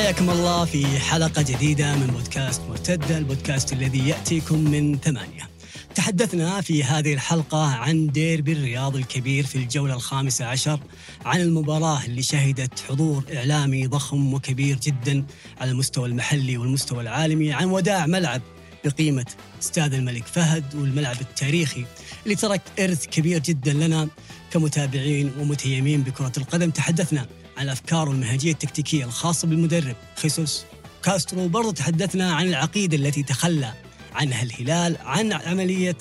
حياكم الله في حلقة جديدة من بودكاست مرتدة البودكاست الذي يأتيكم من ثمانية. تحدثنا في هذه الحلقة عن ديربي الرياض الكبير في الجولة الخامسة عشر عن المباراة اللي شهدت حضور إعلامي ضخم وكبير جدا على المستوى المحلي والمستوى العالمي عن وداع ملعب بقيمة استاد الملك فهد والملعب التاريخي اللي ترك إرث كبير جدا لنا كمتابعين ومتيمين بكرة القدم. تحدثنا عن الأفكار والمنهجية التكتيكية الخاصة بالمدرب. خيسوس كاسترو برضو تحدثنا عن العقيدة التي تخلى عنها الهلال عن عملية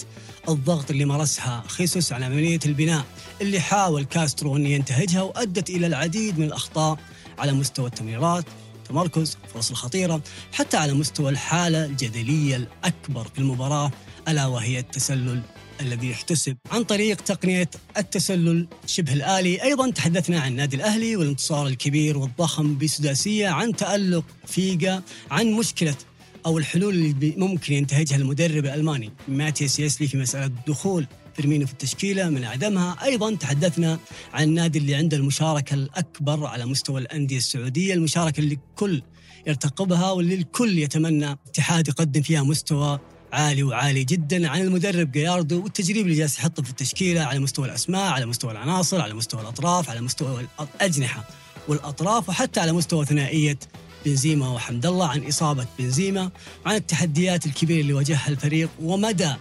الضغط اللي مارسها خيسوس على عملية البناء اللي حاول كاسترو أن ينتهجها وأدت إلى العديد من الأخطاء على مستوى التمريرات تمركز فرص الخطيرة حتى على مستوى الحالة الجدلية الأكبر في المباراة ألا وهي التسلل الذي يحتسب عن طريق تقنية التسلل شبه الآلي. أيضا تحدثنا عن النادي الأهلي والانتصار الكبير والضخم بسداسية عن تألق فيجا عن مشكلة أو الحلول اللي ممكن ينتهجها المدرب الألماني ماتياس يسلي في مسألة دخول فيرمينو في التشكيلة من عدمها أيضا تحدثنا عن النادي اللي عنده المشاركة الأكبر على مستوى الأندية السعودية المشاركة اللي الكل يرتقبها واللي الكل يتمنى اتحاد يقدم فيها مستوى عالي وعالي جدا عن المدرب جياردو والتجريب اللي جالس يحطه في التشكيلة على مستوى الأسماء، على مستوى العناصر، على مستوى الأطراف، على مستوى الأجنحة والأطراف وحتى على مستوى ثنائية بنزيما وحمد الله عن إصابة بنزيما، عن التحديات الكبيرة اللي واجهها الفريق ومدى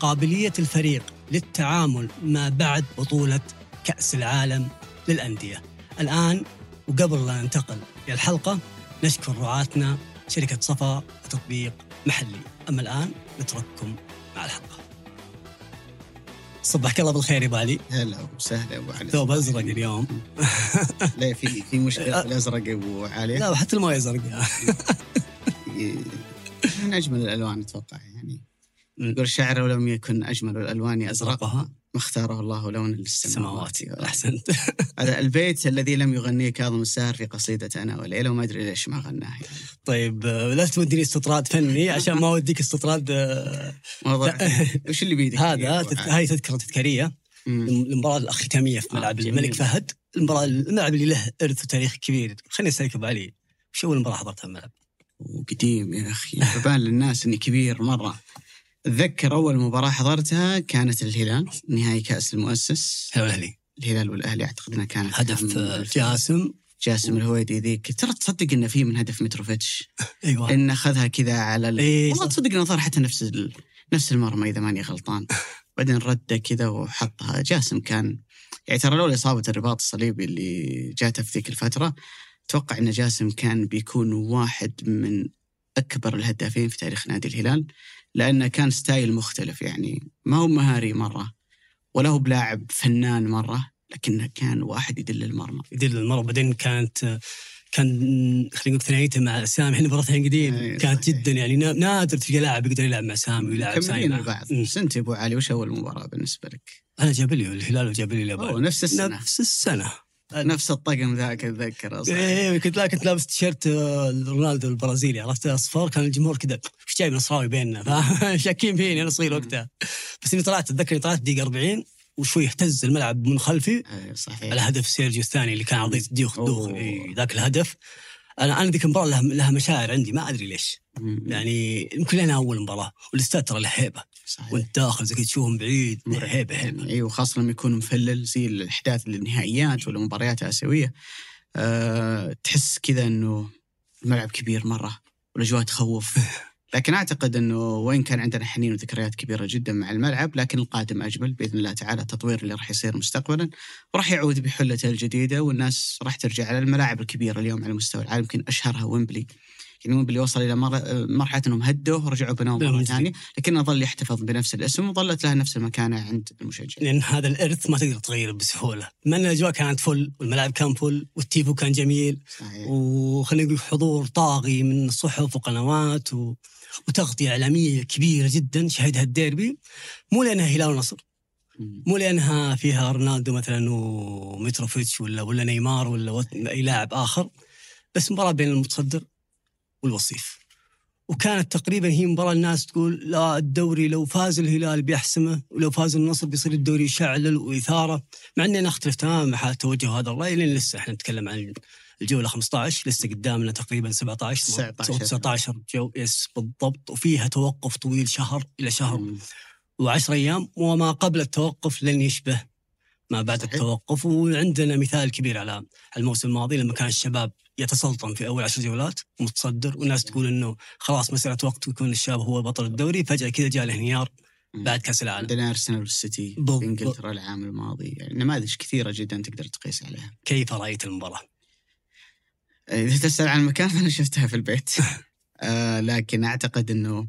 قابلية الفريق للتعامل ما بعد بطولة كأس العالم للأندية. الآن وقبل لا ننتقل إلى الحلقة نشكر رعاتنا شركة صفا وتطبيق محلي. أما الآن نترككم مع الحلقة. صبحك الله بالخير يا ابو علي. هلا وسهلا يا أبو علي ثوب أزرق اليوم. لا في في مشكلة في الأزرق يا أبو علي لا حتى المويه زرقاء. من أجمل الألوان أتوقع يعني يقول الشاعر لو لم يكن أجمل الألوان ازرقها ما اختاره الله لون للسماوات السماوات أحسنت. هذا البيت الذي لم يغنيه كاظم الساهر في قصيدة أنا وليلى وما أدري ليش ما غناه يعني. طيب آه، لا توديني استطراد فني عشان ما أوديك استطراد آه، موضوع وش اللي بيدك هذا؟ هاي تذكرة تذكارية. المباراة الختاميه في آه، ملعب جميل. الملك فهد المباراة الملعب اللي له إرث وتاريخ كبير خليني أسألك أبو علي وش أول مباراة حضرتها الملعب؟ وقديم يا أخي ببان للناس إني كبير مرة اتذكر أول مباراة حضرتها كانت الهلال نهائي كأس المؤسس. هلا الأهلي. الهلال والأهلي أعتقد إنها كانت هدف آه، جاسم. جاسم الهويدي ذيك. ترى تصدق انه في من هدف متروفيتش؟ أيوه. انه أخذها كذا على ال... إيه، والله. تصدق إنه صار حتى نفس ال... نفس المرمى إذا ماني غلطان. بعدين رده كذا وحطها. جاسم كان يعني ترى لولا إصابة الرباط الصليبي اللي جاته في ذيك الفترة أتوقع إن جاسم كان بيكون واحد من أكبر الهدافين في تاريخ نادي الهلال. لأنه كان style مختلف يعني. ما هو مهاري مرة ولا هو بلاعب فنان مرة لكنه كان واحد يدل المرمى. يدل المره بعدين كانت كان خلينا نقول ثنائيته مع سامي إحنا مباراتين قديم. أي، كانت صحيح. جدا يعني نا- نادر تلقى لاعب يقدر يلعب مع سامي ويلعب سامي مع- مم. بس انت أبو علي وش أول مباراة بالنسبة لك؟ أنا جاب لي الهلال وجاب لي اليابان. نفس السنة. نفس السنة. نفس الطقم ذاك أتذكر أصلا. إيه كنت لا كنت لابس تيشيرت آه، رونالدو البرازيلي عرفت؟ أصفر كان الجمهور كذا إيش جايب نصراوي بيننا؟ شاكين فيني أنا صغير وقتها. بس إني طلعت أتذكر إني طلعت دقيقة 40 وشوي اهتز الملعب من خلفي. أيوة صحيح. على هدف سيرجيو الثاني اللي كان عرضيه الدوخ دوخ. إيه، ذاك الهدف. أنا أنا ذيك المباراة لها, لها مشاعر عندي ما أدري ليش. مم. يعني يمكن لنا أول مباراة والإستاد ترى له هيبه صحيح. وانت داخل زي تشوفهم بعيد هيبه هيبة أيوه أيوة، خاصه لما يكون مفلل زي الأحداث النهائيات ولا مباريات آسيوية أه تحس كذا إنه الملعب كبير مرة والأجواء تخوف. لكن أعتقد إنه وين كان عندنا حنين وذكريات كبيرة جدا مع الملعب لكن القادم أجمل بإذن الله تعالى. التطوير اللي راح يصير مستقبلا وراح يعود بحلته الجديدة والناس راح ترجع على الملاعب الكبيرة اليوم على مستوى العالم يمكن أشهرها ويمبلي. يعني ويمبلي وصل إلى مر- مرحلة إنهم هدوه ورجعوا بنوه مرة. ثانية لكنه ظل يحتفظ بنفس الاسم وظلت له نفس المكانة عند المشجع. لأن هذا الإرث ما تقدر تغيره بسهولة. بما ان الأجواء كانت فل والملاعب كان فل والتيفو كان جميل صحيح. وخلينا نقول حضور طاغي من صحف وقنوات و... وتغطية إعلامية كبيرة جدا شهدها الديربي. مو لأنها هلال ونصر. مو لأنها فيها رونالدو مثلا ومتروفيتش ولا ولا نيمار ولا أي لاعب آخر. بس مباراة بين المتصدر والوصيف. وكانت تقريبا هي مباراة الناس تقول لا الدوري لو فاز الهلال بيحسمه ولو فاز النصر بيصير الدوري يشعلل وإثارة مع إني أنا أختلف تماما مع توجه هذا الرأي لأن لسه إحنا نتكلم عن الجولة 15 لسه قدامنا تقريبا 17 19 جو يس بالضبط. وفيها توقف طويل شهر إلى شهر و10 أيام وما قبل التوقف لن يشبه ما بعد صحيح. التوقف. وعندنا مثال كبير على الموسم الماضي لما كان الشباب يتسلطن في أول عشر جولات متصدر والناس تقول إنه خلاص مساله وقت ويكون الشباب هو بطل الدوري. فجأة كذا جاء الانهيار بعد كأس العالم. عندنا أرسنال والسيتي في إنجلترا العام الماضي. يعني نماذج كثيرة جدا تقدر تقيس عليها. كيف رأيت المباراة؟ إذا تسأل عن المكان فأنا شفتها في البيت. آه لكن أعتقد إنه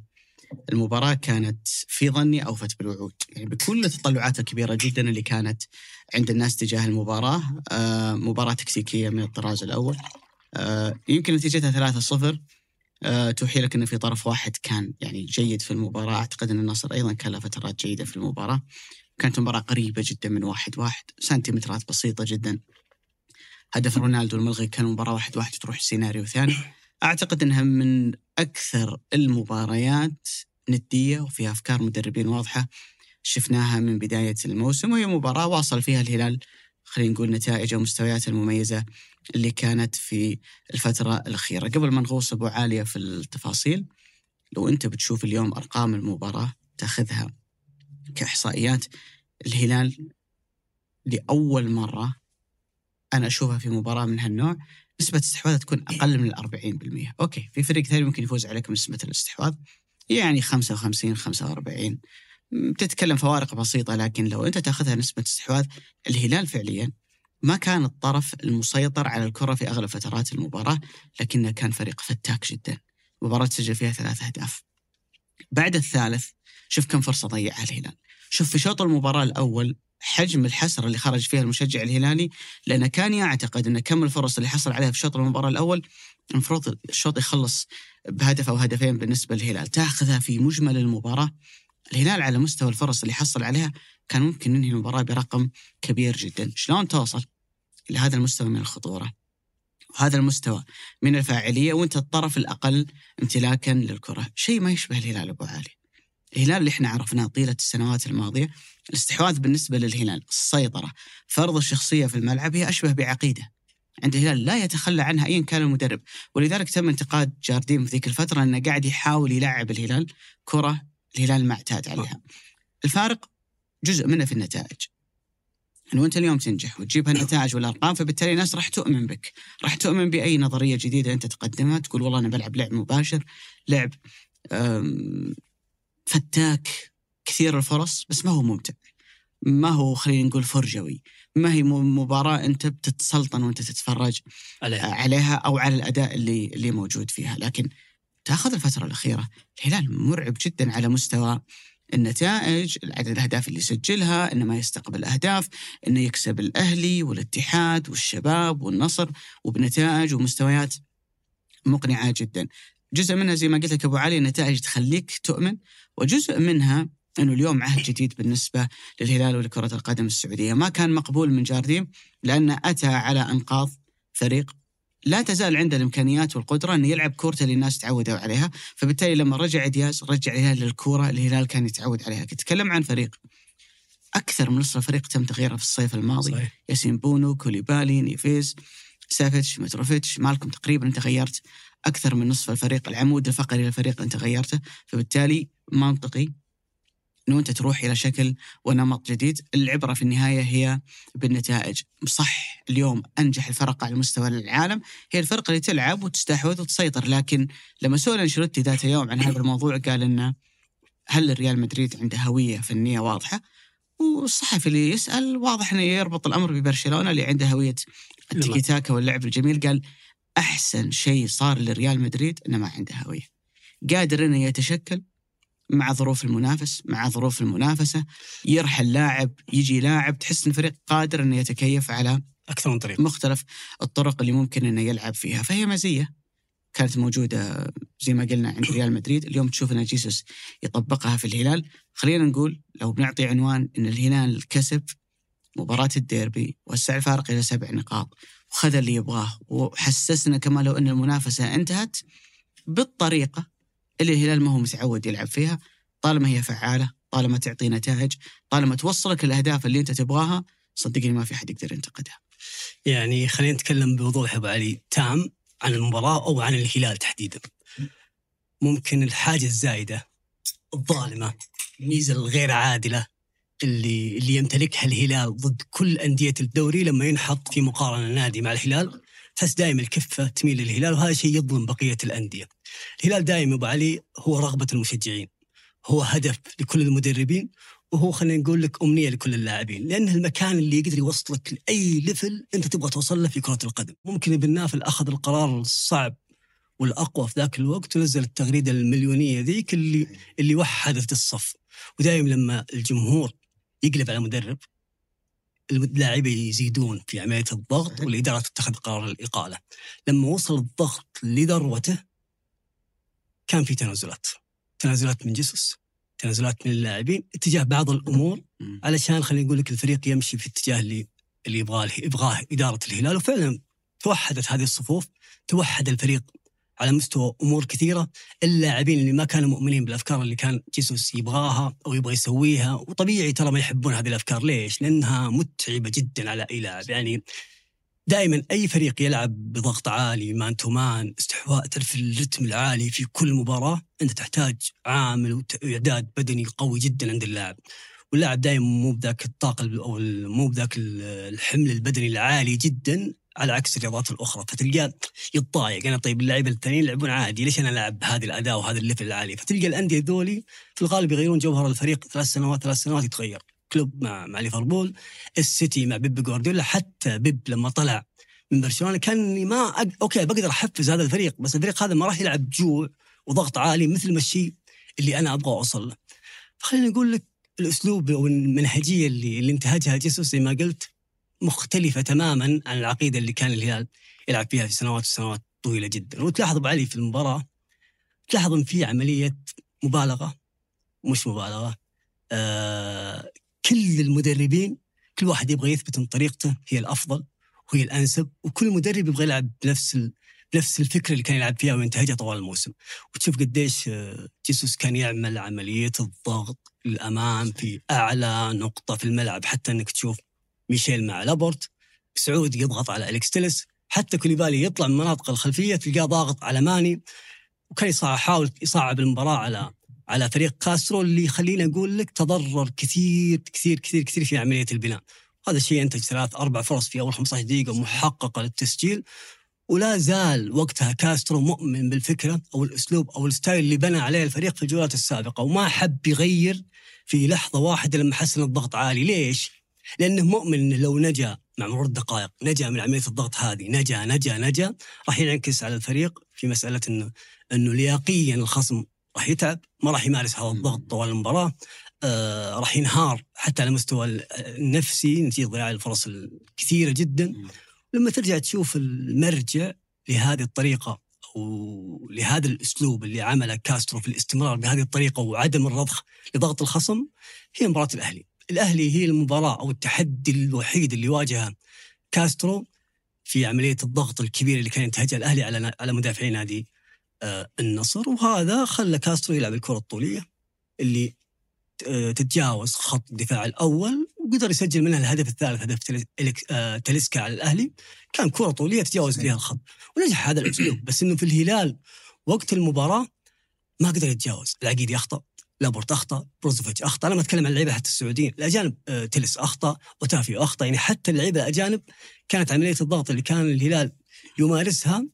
المباراة كانت في ظني أوفت بالوعود. يعني بكل التطلعات الكبيرة جدا اللي كانت عند الناس تجاه المباراة آه مباراة تكتيكية من الطراز الأول. آه يمكن نتيجتها 3-0 آه توحي لك أنه في طرف واحد كان يعني جيد في المباراة. أعتقد أن النصر أيضا كان له فترات جيدة في المباراة. كانت مباراة قريبة جدا من واحد واحد سنتيمترات بسيطة جدا. هدف رونالدو الملغي كان مباراة واحد واحد تروح سيناريو ثاني. أعتقد إنها من أكثر المباريات ندية وفيها أفكار مدربين واضحة شفناها من بداية الموسم وهي مباراة واصل فيها الهلال خلينا نقول نتائج ومستويات المميزة اللي كانت في الفترة الأخيرة. قبل ما نغوص أبو عالية في التفاصيل لو أنت بتشوف اليوم أرقام المباراة تأخذها كإحصائيات الهلال لأول مرة أنا أشوفها في مباراة من هالنوع نسبة استحواذ تكون أقل من 40% أوكي في فريق ثاني ممكن يفوز عليك بنسبة الاستحواذ يعني 55 45 تتكلم فوارق بسيطة لكن لو أنت تأخذها نسبة استحواذ الهلال فعليا ما كان الطرف المسيطر على الكرة في أغلب فترات المباراة لكنه كان فريق فتاك جدا. مباراة سجل فيها ثلاث أهداف. بعد الثالث شوف كم فرصة ضيعها الهلال. شوف في شوط المباراة الأول حجم الحسرة اللي خرج فيها المشجع الهلالي لأنه كان يعتقد أن كم الفرص اللي حصل عليها في شوط المباراة الأول المفروض الشوط يخلص بهدف أو هدفين بالنسبة للهلال. تأخذها في مجمل المباراة. الهلال على مستوى الفرص اللي حصل عليها كان ممكن ينهي المباراة برقم كبير جدا. شلون توصل لهذا المستوى من الخطورة؟ وهذا المستوى من الفاعلية وأنت الطرف الأقل امتلاكا للكرة. شيء ما يشبه الهلال أبو علي. الهلال اللي إحنا عرفناه طيلة السنوات الماضية الاستحواذ بالنسبة للهلال السيطرة فرض الشخصية في الملعب هي أشبه بعقيدة عند الهلال لا يتخلى عنها ايا كان المدرب ولذلك تم انتقاد جارديم في ذيك الفترة إنه قاعد يحاول يلعب الهلال كرة الهلال ما اعتاد عليها. الفارق جزء منه في النتائج. انه انت اليوم تنجح وتجيب هالنتائج والأرقام فبالتالي الناس راح تؤمن بك، راح تؤمن بأي نظرية جديدة أنت تقدمها تقول والله أنا بلعب لعب مباشر، لعب فتاك كثير الفرص بس ما هو ممتع. ما هو خلينا نقول فرجوي ما هي مباراة أنت بتتسلطن وأنت تتفرج عليها. عليها أو على الأداء اللي اللي موجود فيها لكن تأخذ الفترة الأخيرة الهلال مرعب جدا على مستوى النتائج عدد الأهداف اللي يسجلها إنه ما يستقبل أهداف إنه يكسب الأهلي والاتحاد والشباب والنصر وبنتائج ومستويات مقنعة جدا جزء منها زي ما قلت لك أبو علي النتائج تخليك تؤمن وجزء منها إنه اليوم عهد جديد بالنسبة للهلال ولكرة القدم السعودية، ما كان مقبول من جارديم لأنه أتى على أنقاض فريق لا تزال عنده الإمكانيات والقدرة إنه يلعب كورته اللي الناس تعودوا عليها، فبالتالي لما رجع دياز رجع الهلال للكورة اللي الهلال كان يتعود عليها، تتكلم عن فريق أكثر من نصف الفريق تم تغييره في الصيف الماضي. صحيح. ياسين بونو، كوليبالي، نيفيز، سافيتش، متروفيتش، مالكم تقريبا انت غيرت أكثر من نصف الفريق، العمود الفقري للفريق أنت غيرته، فبالتالي منطقي إنه أنت تروح إلى شكل ونمط جديد، العبرة في النهاية هي بالنتائج، صح اليوم أنجح الفرق على مستوى العالم. هي الفرق اللي تلعب وتستحوذ وتسيطر، لكن لما سئل انشيلوتي ذات يوم عن هذا الموضوع قال إنه هل الريال مدريد عنده هوية فنية واضحة؟ والصحفي اللي يسأل واضح إنه يربط الأمر ببرشلونة اللي عنده هوية التيكي تاكا واللعب الجميل. قال أحسن شيء صار لريال مدريد إنه ما عنده هوية. قادر إنه يتشكل مع ظروف المنافس مع ظروف المنافسة يرحل لاعب يجي لاعب تحس إن الفريق قادر إنه يتكيف على أكثر من طريق. مختلف الطرق اللي ممكن إنه يلعب فيها. فهي مزية كانت موجودة زي ما قلنا عند ريال مدريد. اليوم تشوف ان جيسوس يطبقها في الهلال. خلينا نقول لو بنعطي عنوان إن الهلال كسب مباراة الديربي وسع الفارق إلى سبع نقاط وخذ اللي يبغاه. وحسسنا كما لو أن المنافسة انتهت بالطريقة اللي الهلال ما هو متعود يلعب فيها. طالما هي فعالة طالما تعطي نتائج طالما توصلك الأهداف اللي أنت تبغاها صدقني ما في حد يقدر ينتقدها. يعني خلينا نتكلم بوضوح أبو علي. تام عن المباراة أو عن الهلال تحديدا. ممكن الحاجة الزايدة الظالمة الميزه الغير عادلة اللي اللي يمتلكها الهلال ضد كل أندية الدوري لما ينحط في مقارنة نادي مع الهلال تحس دائما الكفة تميل للهلال وهذا شيء يظلم بقية الأندية. الهلال دائما أبو علي هو رغبة المشجعين. هو هدف لكل المدربين وهو خلينا نقول لك أمنية لكل اللاعبين لأنه المكان اللي يقدر يوصلك لأي ليفل أنت تبغى توصل له في كرة القدم ممكن ابن نافل أخذ القرار الصعب والأقوى في ذاك الوقت ونزل التغريدة المليونية ذيك اللي اللي وحدت الصف ودائما لما الجمهور يقلب على مدرب اللاعبين يزيدون في عملية الضغط والإدارة تتخذ قرار الإقالة. لما وصل الضغط لذروته كان في تنازلات. تنازلات من جيسوس تنازلات من اللاعبين اتجاه بعض الأمور علشان خلينا نقول لك الفريق يمشي في الاتجاه اللي اللي يبغاه يبغاه إدارة الهلال. وفعلا توحدت هذه الصفوف توحد الفريق على مستوى أمور كثيرة اللاعبين اللي ما كانوا مؤمنين بالأفكار اللي كان جيسوس يبغاها أو يبغى يسويها. وطبيعي ترى ما يحبون هذه الأفكار. ليش؟ لأنها متعبة جدا على أي لاعب. يعني دائما أي فريق يلعب بضغط عالي man to man استحواذ في الرتم العالي في كل مباراة أنت تحتاج عامل واعداد بدني قوي جدا عند اللاعب. واللاعب دائما مو بذاك الطاقة أو مو بذاك الحمل البدني العالي جدا. على عكس الرياضات الأخرى فتلقاه يتضايق. أنا طيب اللعيبه الثانيين يلعبون عادي ليش أنا ألعب بهذه الأداء وهذا ال level العالي؟ فتلقى الأندية ذولي في الغالب يغيرون جوهر الفريق ثلاث سنوات ثلاث سنوات يتغير. كلوب مع مع ليفربول السيتي مع بيب جوارديولا حتى بيب لما طلع من برشلونة كان ما أق... okay بقدر أحفز هذا الفريق بس الفريق هذا ما راح يلعب جوع وضغط عالي مثل ما الشيء اللي أنا أبغى أوصل له. فخليني أقول لك الأسلوب أو المنهجيه اللي اللي انتهجها جيسوس زي ما قلت مختلفة تماما عن العقيدة اللي كان الهلال يلعب فيها في سنوات وسنوات طويلة جدا وتلاحظ علي في المباراة تلاحظ ان في عملية مبالغة مش مبالغة آه كل المدربين كل واحد يبغى يثبت إن طريقته هي الأفضل وهي الأنسب وكل مدرب يبغى يلعب بنفس. بنفس الفكرة اللي كان يلعب فيها وينتهجها طوال الموسم وتشوف قديش آه، جيسوس كان يعمل عملية الضغط للأمام في أعلى نقطة في الملعب حتى إنك تشوف ميشيل مع لابورت سعود يضغط على أليكس تيلس حتى كوليبالي يطلع من المناطق الخلفية تلقاه ضاغط على ماني. وكان يحاول يصعب المباراة على على فريق كاسترو اللي خلينا أقول لك تضرر كثير كثير كثير كثير في عملية البناء. هذا الشيء انتج ثلاث أربع فرص في أول 15 دقيقة محققة للتسجيل. ولا زال وقتها كاسترو مؤمن بالفكرة أو الأسلوب أو ال style اللي بنى عليه الفريق في الجولات السابقة. وما حب يغير في لحظة واحدة لما حس ان الضغط عالي، ليش؟ لأنه مؤمن إنه لو نجا مع مرور الدقائق نجا من عملية الضغط هذه نجا نجا نجا راح ينعكس على الفريق في مسألة إنه إنه لياقيا الخصم راح يتعب ما راح يمارس هذا الضغط طوال المباراة آه راح ينهار حتى على المستوى النفسي نتيجة ضياع الفرص الكثيرة جدا لما ترجع تشوف المرجع لهذه الطريقة أو لهذا الأسلوب اللي عمله كاسترو في الاستمرار بهذه الطريقة وعدم الرضخ لضغط الخصم هي مباراة الأهلي. الأهلي هي المباراة أو التحدي الوحيد اللي واجهه كاسترو في عملية الضغط الكبير اللي كان ينتهجها الأهلي على على مدافعي نادي آه النصر. وهذا خلى كاسترو يلعب الكرة الطولية اللي آه، تتجاوز خط الدفاع الأول وقدر يسجل منها الهدف الثالث هدف آه، تاليسكا على الأهلي. كان كرة طولية تجاوز فيها الخط ونجح هذا الأسلوب. بس إنه في الهلال وقت المباراة ما قدر يتجاوز. العقيدي اخطا لابورت أخطأ بروزوفيتش أخطأ أنا ما أتكلم عن اللعيبة حتى السعوديين الأجانب آه، تيليس أخطأ أوتافيو أخطأ يعني حتى اللعيبة الأجانب كانت عملية الضغط اللي كان الهلال يمارسها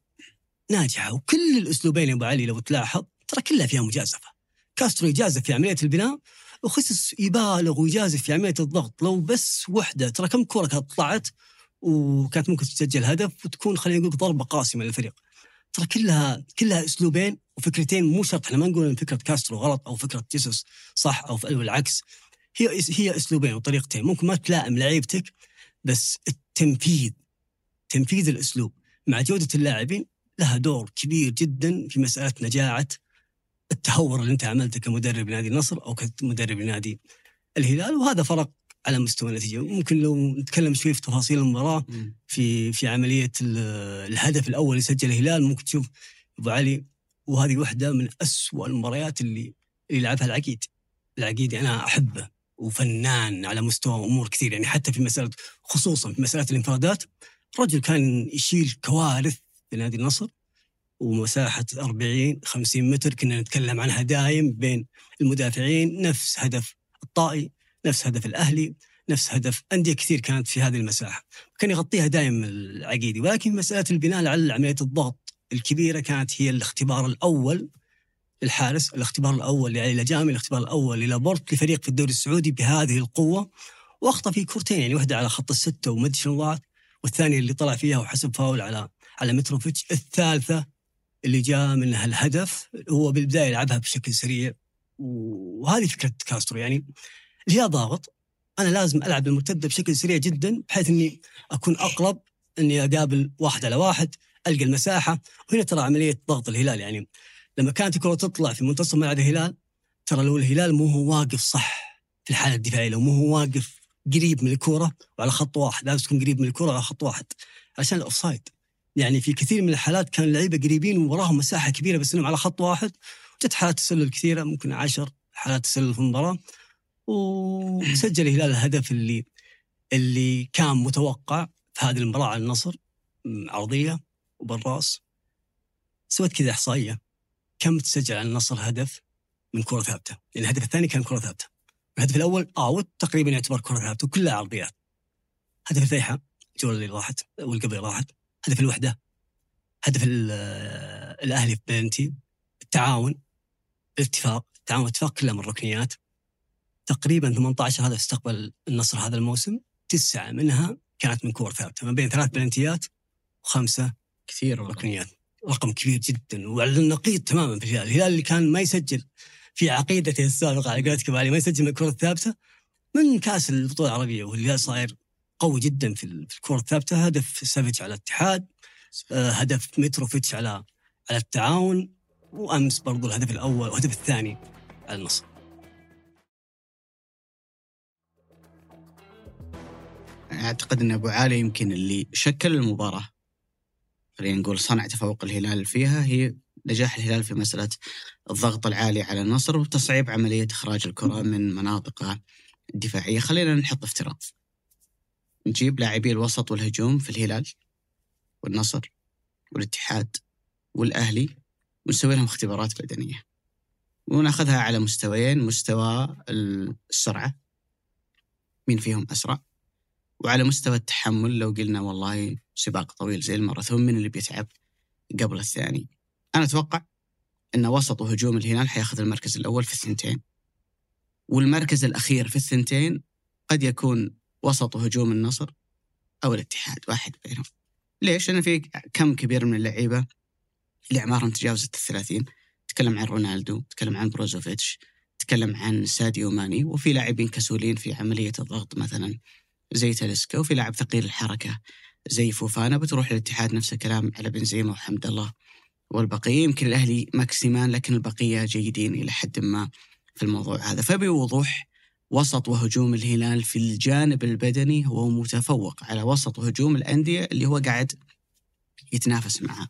ناجحة. وكل الأسلوبين يا أبو علي لو تلاحظ ترى كلها فيها مجازفة. كاسترو يجازف في عملية البناء وخسس يبالغ ويجازف في عملية الضغط. لو بس وحدة ترى كم كرة كانت طلعت وكانت ممكن تسجل هدف وتكون خلينا نقول ضربه قاسمه للفريق ترى كلها كلها أسلوبين وفكرتين مو شرط. إحنا ما نقول إن فكرة كاسترو غلط أو فكرة جيسوس صح أو العكس هي هي أسلوبين وطريقتين. ممكن ما تلائم لعيبتك بس التنفيذ تنفيذ الأسلوب مع جودة اللاعبين لها دور كبير جدا في مسألة نجاعة التهور اللي أنت عملته كمدرب لنادي النصر أو كمدرب لنادي الهلال وهذا فرق على مستوى النتيجة. ممكن لو نتكلم شوي في تفاصيل المباراة في في عملية الهدف الأول اللي سجله الهلال ممكن تشوف أبو علي وهذه واحدة من أسوأ المباريات اللي اللي لعبها العقيد. العقيدي أنا أحبه وفنان على مستوى أمور كثير. يعني حتى في مسألة خصوصا في مسألة الانفرادات رجل كان يشيل كوارث في نادي النصر ومساحة 40 50 متر كنا نتكلم عنها دايم بين المدافعين نفس هدف الطائي. نفس هدف الأهلي نفس هدف أندية كثير كانت في هذه المساحة. كان يغطيها دائما العقيدي ولكن مسألة البناء على عملية الضغط الكبيرة كانت هي الاختبار الأول للحارس الاختبار الأول لعلي لجامي الاختبار الأول للابورت لفريق في الدوري السعودي بهذه القوة. وأخطأ في كورتين يعني واحدة على خط الستة ومد شنو ضاعت والثانية اللي طلع فيها وحسب فاول على على متروفيتش. الثالثة اللي جاء منها الهدف هو بالبداية لعبها بشكل سريع. وهذه فكرة كاسترو. يعني جاء ضاغط أنا لازم ألعب المرتدة بشكل سريع جدا بحيث إني أكون أقرب إني أقابل واحد على واحد ألقى المساحة. وهنا ترى عملية ضغط الهلال. يعني لما كانت الكرة تطلع في منتصف ملعب الهلال ترى لو الهلال مو هو واقف صح في الحالة الدفاعية لو مو هو واقف قريب من الكرة وعلى خط واحد لازم تكون قريب من الكرة على خط واحد عشان الأوفسايد. يعني في كثير من الحالات كان اللعيبة قريبين ووراهم مساحة كبيرة بس إنهم على خط واحد. وجت حالات تسلل كثيرة ممكن عشر حالات تسلل في المباراة. وسجل الهلال الهدف اللي اللي كان متوقع في هذه المباراة على النصر. عرضية وبالراس. سويت كذا إحصائية. كم تسجل على النصر هدف من كرة ثابتة؟ يعني الهدف الثاني كان كرة ثابتة. الهدف الأول آوت تقريبا يعتبر كرة ثابتة وكلها عرضيات. هدف الفيحاء الجوله اللي راحت والقبل راحت. هدف الوحدة هدف الأهلي في بلنتي. التعاون الاتفاق. التعاون والاتفاق كلها من ركنيات تقريبا 18 هدف استقبل النصر هذا الموسم تسعة منها كانت من كور ثابته ما بين ثلاث بلنتيات وخمسة كثير ركنيات. رقم كبير جدا. وعلى النقيض تماما في الهلال. الهلال اللي كان ما يسجل في عقيدته السابقة على قولتك ما يسجل من الكرة الثابتة. من كأس البطولة العربية والهلال صاير قوي جدا في الكرة الثابتة. هدف سافيتش على الاتحاد آه، هدف متروفيتش على على التعاون وأمس برضو الهدف الأول والهدف الثاني على النصر. أعتقد أن أبو علي يمكن اللي شكل المباراة. خلينا نقول صنع تفوق الهلال فيها هي نجاح الهلال في مسألة الضغط العالي على النصر وتصعيب عملية إخراج الكرة من مناطقها الدفاعيه خلينا نحط افتراض. نجيب لاعبي الوسط والهجوم في الهلال والنصر والاتحاد والأهلي ونسوي لهم اختبارات بدنية. وناخذها على مستويين مستوى السرعة. مين فيهم أسرع؟ وعلى مستوى التحمل لو قلنا والله سباق طويل زي الماراثون من اللي بيتعب قبل الثاني؟ أنا أتوقع إن وسط وهجوم الهلال حياخذ المركز الأول في الثنتين. والمركز الأخير في الثنتين قد يكون وسط وهجوم النصر أو الاتحاد واحد بينهم. ليش؟ لأن في كم كبير من اللعيبة اللي أعمارهم تجاوزت الثلاثين تكلم عن رونالدو تكلم عن بروزوفيتش تكلم عن ساديو ماني وفي لاعبين كسولين في عملية الضغط مثلا. زي تلسكا وفي لاعب ثقيل الحركة زي فوفانا بتروح الاتحاد نفس الكلام على بنزيما وحمد الله والبقية يمكن الأهلي ماكسيمان لكن البقية جيدين إلى حد ما في الموضوع هذا فبوضوح وسط وهجوم الهلال في الجانب البدني هو متفوق على وسط وهجوم الأندية اللي هو قاعد يتنافس معها.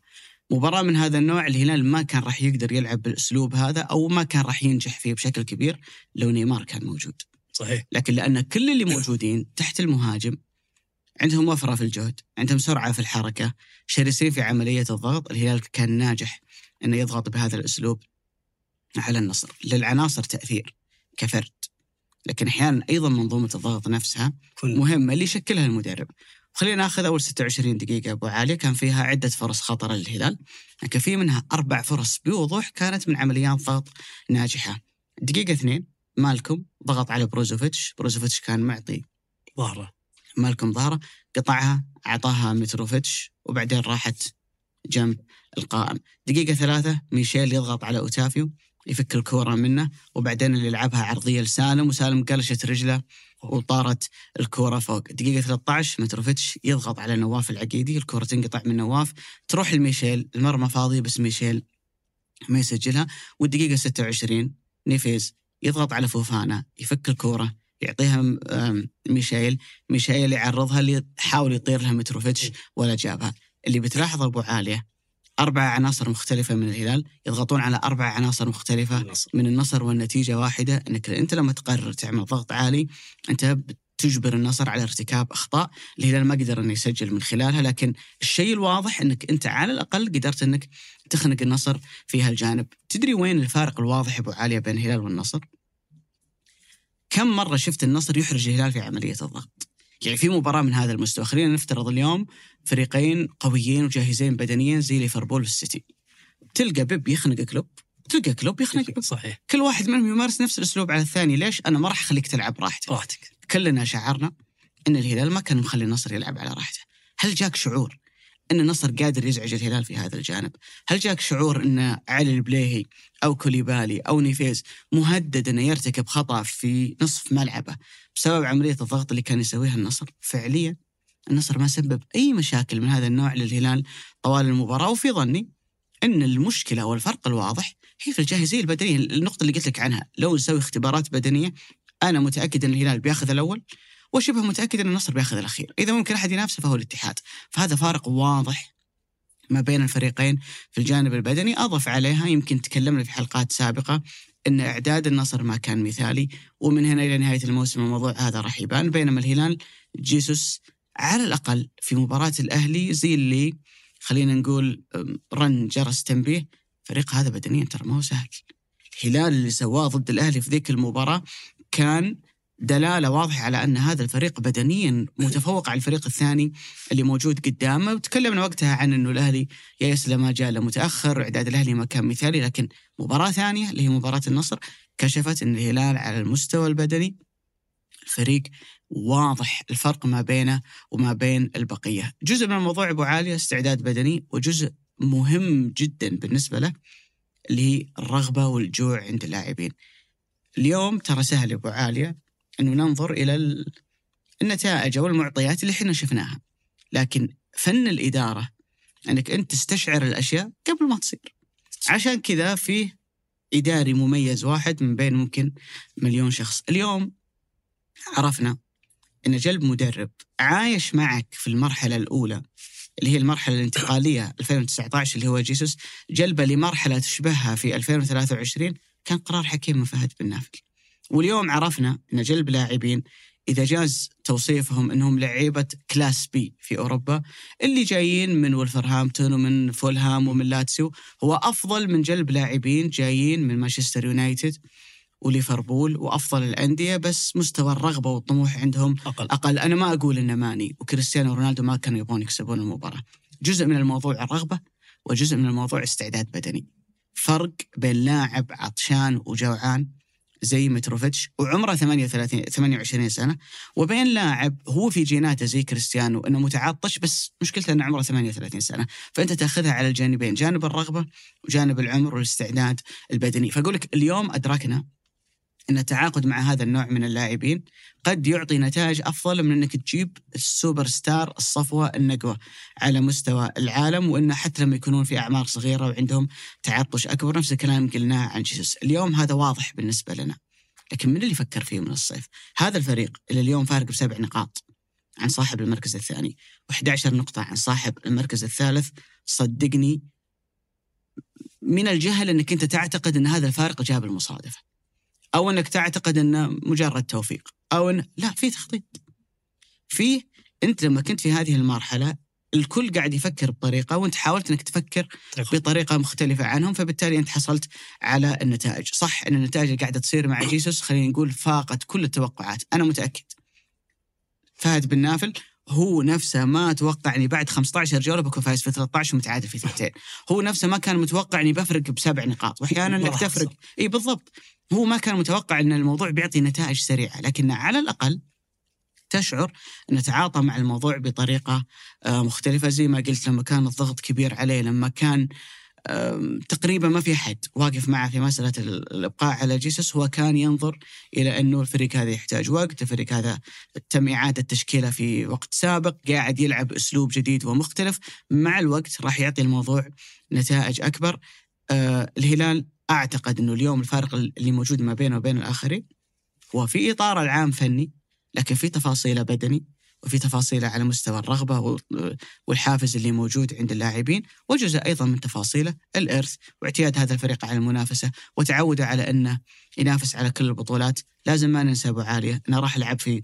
مباراة من هذا النوع الهلال ما كان راح يقدر يلعب بالأسلوب هذا أو ما كان راح ينجح فيه بشكل كبير لو نيمار كان موجود. صحيح لكن لأن كل اللي موجودين تحت المهاجم عندهم وفرة في الجهد، عندهم سرعة في الحركة، شرسين في عملية الضغط، الهلال كان ناجح إنه يضغط بهذا الأسلوب على النصر، للعناصر تأثير كفرد. لكن أحيانا أيضا منظومة الضغط نفسها مهمة اللي يشكلها المدرب. خلينا ناخذ أول 26 دقيقة أبو عالية كان فيها عدة فرص خطرة للهلال، لكن في منها أربع فرص بوضوح كانت من عمليات ضغط ناجحة. دقيقة اثنين مالكم ضغط على بروزوفيتش بروزوفيتش كان معطي ظهره. مالكم ظهره قطعها أعطاها متروفيتش وبعدين راحت جنب القائم. دقيقة ثلاثة ميشايل يضغط على أوتافيو يفك الكورة منه وبعدين اللي لعبها عرضية لسالم وسالم قلشت رجله وطارت الكورة فوق. دقيقة 13 متروفيتش يضغط على نواف العقيدي الكورة تنقطع من نواف. تروح لميشايل المرمى فاضية بس ميشايل ما يسجلها والدقيقة 26 نيفيز يضغط على فوفانا يفك الكورة يعطيها ميشايل ميشايل يعرضها اللي حاول يطير لها متروفيتش ولا جابها. اللي بتلاحظ أبو عالية أربع عناصر مختلفة من الهلال يضغطون على أربع عناصر مختلفة النصر. من النصر والنتيجة واحدة أنك أنت لما تقرر تعمل ضغط عالي أنت تجبر النصر على ارتكاب أخطاء الهلال ما قدر أنه يسجل من خلالها لكن الشيء الواضح أنك أنت على الأقل قدرت أنك تخنق النصر في هالجانب. تدري وين الفارق الواضح أبو عالية بين الهلال والنصر؟ كم مرة شفت النصر يحرج الهلال في عملية الضغط؟ يعني في مباراة من هذا المستوى. خلينا نفترض اليوم فريقين قويين وجاهزين بدنيا زي ليفربول والسيتي. تلقى بيب يخنق كلوب. تلقى كلوب يخنق بيب. صحيح. كل واحد منهم يمارس نفس الأسلوب على الثاني. ليش؟ أنا ما راح أخليك تلعب راحتك. راحتك. كلنا شعرنا إن الهلال ما كان مخلي النصر يلعب على راحته. هل جاك شعور إن النصر قادر يزعج الهلال في هذا الجانب. هل جاك شعور إن علي البليهي أو كوليبالي أو نيفيز مهدد إنه يرتكب خطأ في نصف ملعبه بسبب عملية الضغط اللي كان يسويها النصر؟ فعليا النصر ما سبب أي مشاكل من هذا النوع للهلال طوال المباراة وفي ظني إن المشكلة والفرق الواضح هي في الجاهزية البدنية. النقطة اللي قلت لك عنها لو نسوي اختبارات بدنية أنا متأكد إن الهلال بياخذ الأول. وشبه متأكد أن النصر بياخذ الأخير. إذا ممكن أحد ينافسه فهو الاتحاد. فهذا فارق واضح ما بين الفريقين في الجانب البدني. أضف عليها يمكن تكلمنا في حلقات سابقة أن إعداد النصر ما كان مثالي ومن هنا إلى نهاية الموسم الموضوع هذا راح يبان. بينما الهلال جيسوس على الأقل في مباراة الأهلي زي اللي خلينا نقول رن جرس تنبيه فريق هذا بدنيا ترى ما هو سهل. الهلال اللي سواه ضد الأهلي في ذيك المباراة كان دلالة واضحة على أن هذا الفريق بدنيا متفوق على الفريق الثاني اللي موجود قدامه وتكلمنا وقتها عن إنه الأهلي يا يسلم ما جاء متأخر واعداد الأهلي ما كان مثالي لكن مباراة ثانية اللي هي مباراة النصر كشفت إن الهلال على المستوى البدني الفريق واضح الفرق ما بينه وما بين البقية، جزء من الموضوع أبو عاليه استعداد بدني وجزء مهم جدا بالنسبة له اللي هي الرغبة والجوع عند اللاعبين. اليوم ترى سهل أبو عاليه إنه ننظر إلى ال- النتائج أو المعطيات اللي إحنا شفناها. لكن فن الإدارة إنك أنت تستشعر الأشياء قبل ما تصير. عشان كذا فيه إداري مميز واحد من بين ممكن مليون شخص. اليوم عرفنا إن جلب مدرب عايش معك في المرحلة الأولى اللي هي المرحلة الانتقالية 2019 اللي هو جيسوس جلبة لمرحلة تشبهها في 2023 كان قرار حكيم من فهد بن نافل. واليوم عرفنا إن جلب لاعبين إذا جاز توصيفهم إنهم لعيبة class B في أوروبا اللي جايين من ولفرهامبتون ومن فولهام ومن لاتسيو هو أفضل من جلب لاعبين جايين من مانشستر يونايتد وليفربول وأفضل الأندية بس مستوى الرغبة والطموح عندهم أقل. أقل. أنا ما أقول ان ماني وكريستيانو رونالدو ما كانوا يبغون يكسبون المباراة. جزء من الموضوع الرغبة وجزء من الموضوع استعداد بدني. فرق بين لاعب عطشان وجوعان زي متروفيتش وعمره 38 28 سنة. وبين لاعب هو في جيناته زي كريستيانو إنه متعطش بس مشكلته إنه عمره 38 سنة. فأنت تأخذها على الجانبين جانب الرغبة وجانب العمر والاستعداد البدني. فأقول لك اليوم أدركنا إن التعاقد مع هذا النوع من اللاعبين قد يعطي نتائج أفضل من إنك تجيب السوبر ستار الصفوة النقوة على مستوى العالم وانه حتى لما يكونون في أعمار صغيرة وعندهم تعطش أكبر نفس الكلام قلناه عن جيسوس، اليوم هذا واضح بالنسبة لنا. لكن من اللي فكر فيه من الصيف؟ هذا الفريق اللي اليوم فارق بسبع نقاط عن صاحب المركز الثاني و11 نقطة عن صاحب المركز الثالث صدقني من الجهل إنك أنت تعتقد إن هذا الفارق جاء بالمصادفه. أو إنك تعتقد إنه مجرد توفيق أو ان لا في تخطيط. في أنت لما كنت في هذه المرحلة الكل قاعد يفكر بطريقة وأنت حاولت إنك تفكر بطريقة مختلفة عنهم فبالتالي أنت حصلت على النتائج، صح إن النتائج اللي قاعدة تصير مع جيسوس خلينا نقول فاقت كل التوقعات، أنا متأكد. فهد بن نافل هو نفسه ما توقع اني بعد 15 جوله بكون فايز في 13 ومتعادل في ثنتين، هو نفسه ما كان متوقع اني بفرق بسبع نقاط، وأحيانا إنك تفرق. إي بالضبط، هو ما كان متوقع إن الموضوع بيعطي نتائج سريعة، لكن على الأقل تشعر انه تعاطى مع الموضوع بطريقة آه، مختلفة زي ما قلت لما كان الضغط كبير عليه لما كان تقريبا ما في حد واقف معه في مسألة ال- الإبقاء على جيسوس هو كان ينظر إلى أنه الفريق هذا يحتاج وقت، الفريق هذا تم إعادة تشكيله في وقت سابق، قاعد يلعب أسلوب جديد ومختلف، مع الوقت راح يعطي الموضوع نتائج أكبر. آه الهلال أعتقد إنه اليوم الفارق اللي موجود ما بينه وبين الآخرين هو في إطار العام فني لكن في تفاصيله بدني وفي تفاصيله على مستوى الرغبة والحافز اللي موجود عند اللاعبين وجزء أيضا من تفاصيله الإرث واعتياد هذا الفريق على المنافسة وتعوده على أنه ينافس على كل البطولات. لازم ما ننسى أبو عالية أنه راح لعب في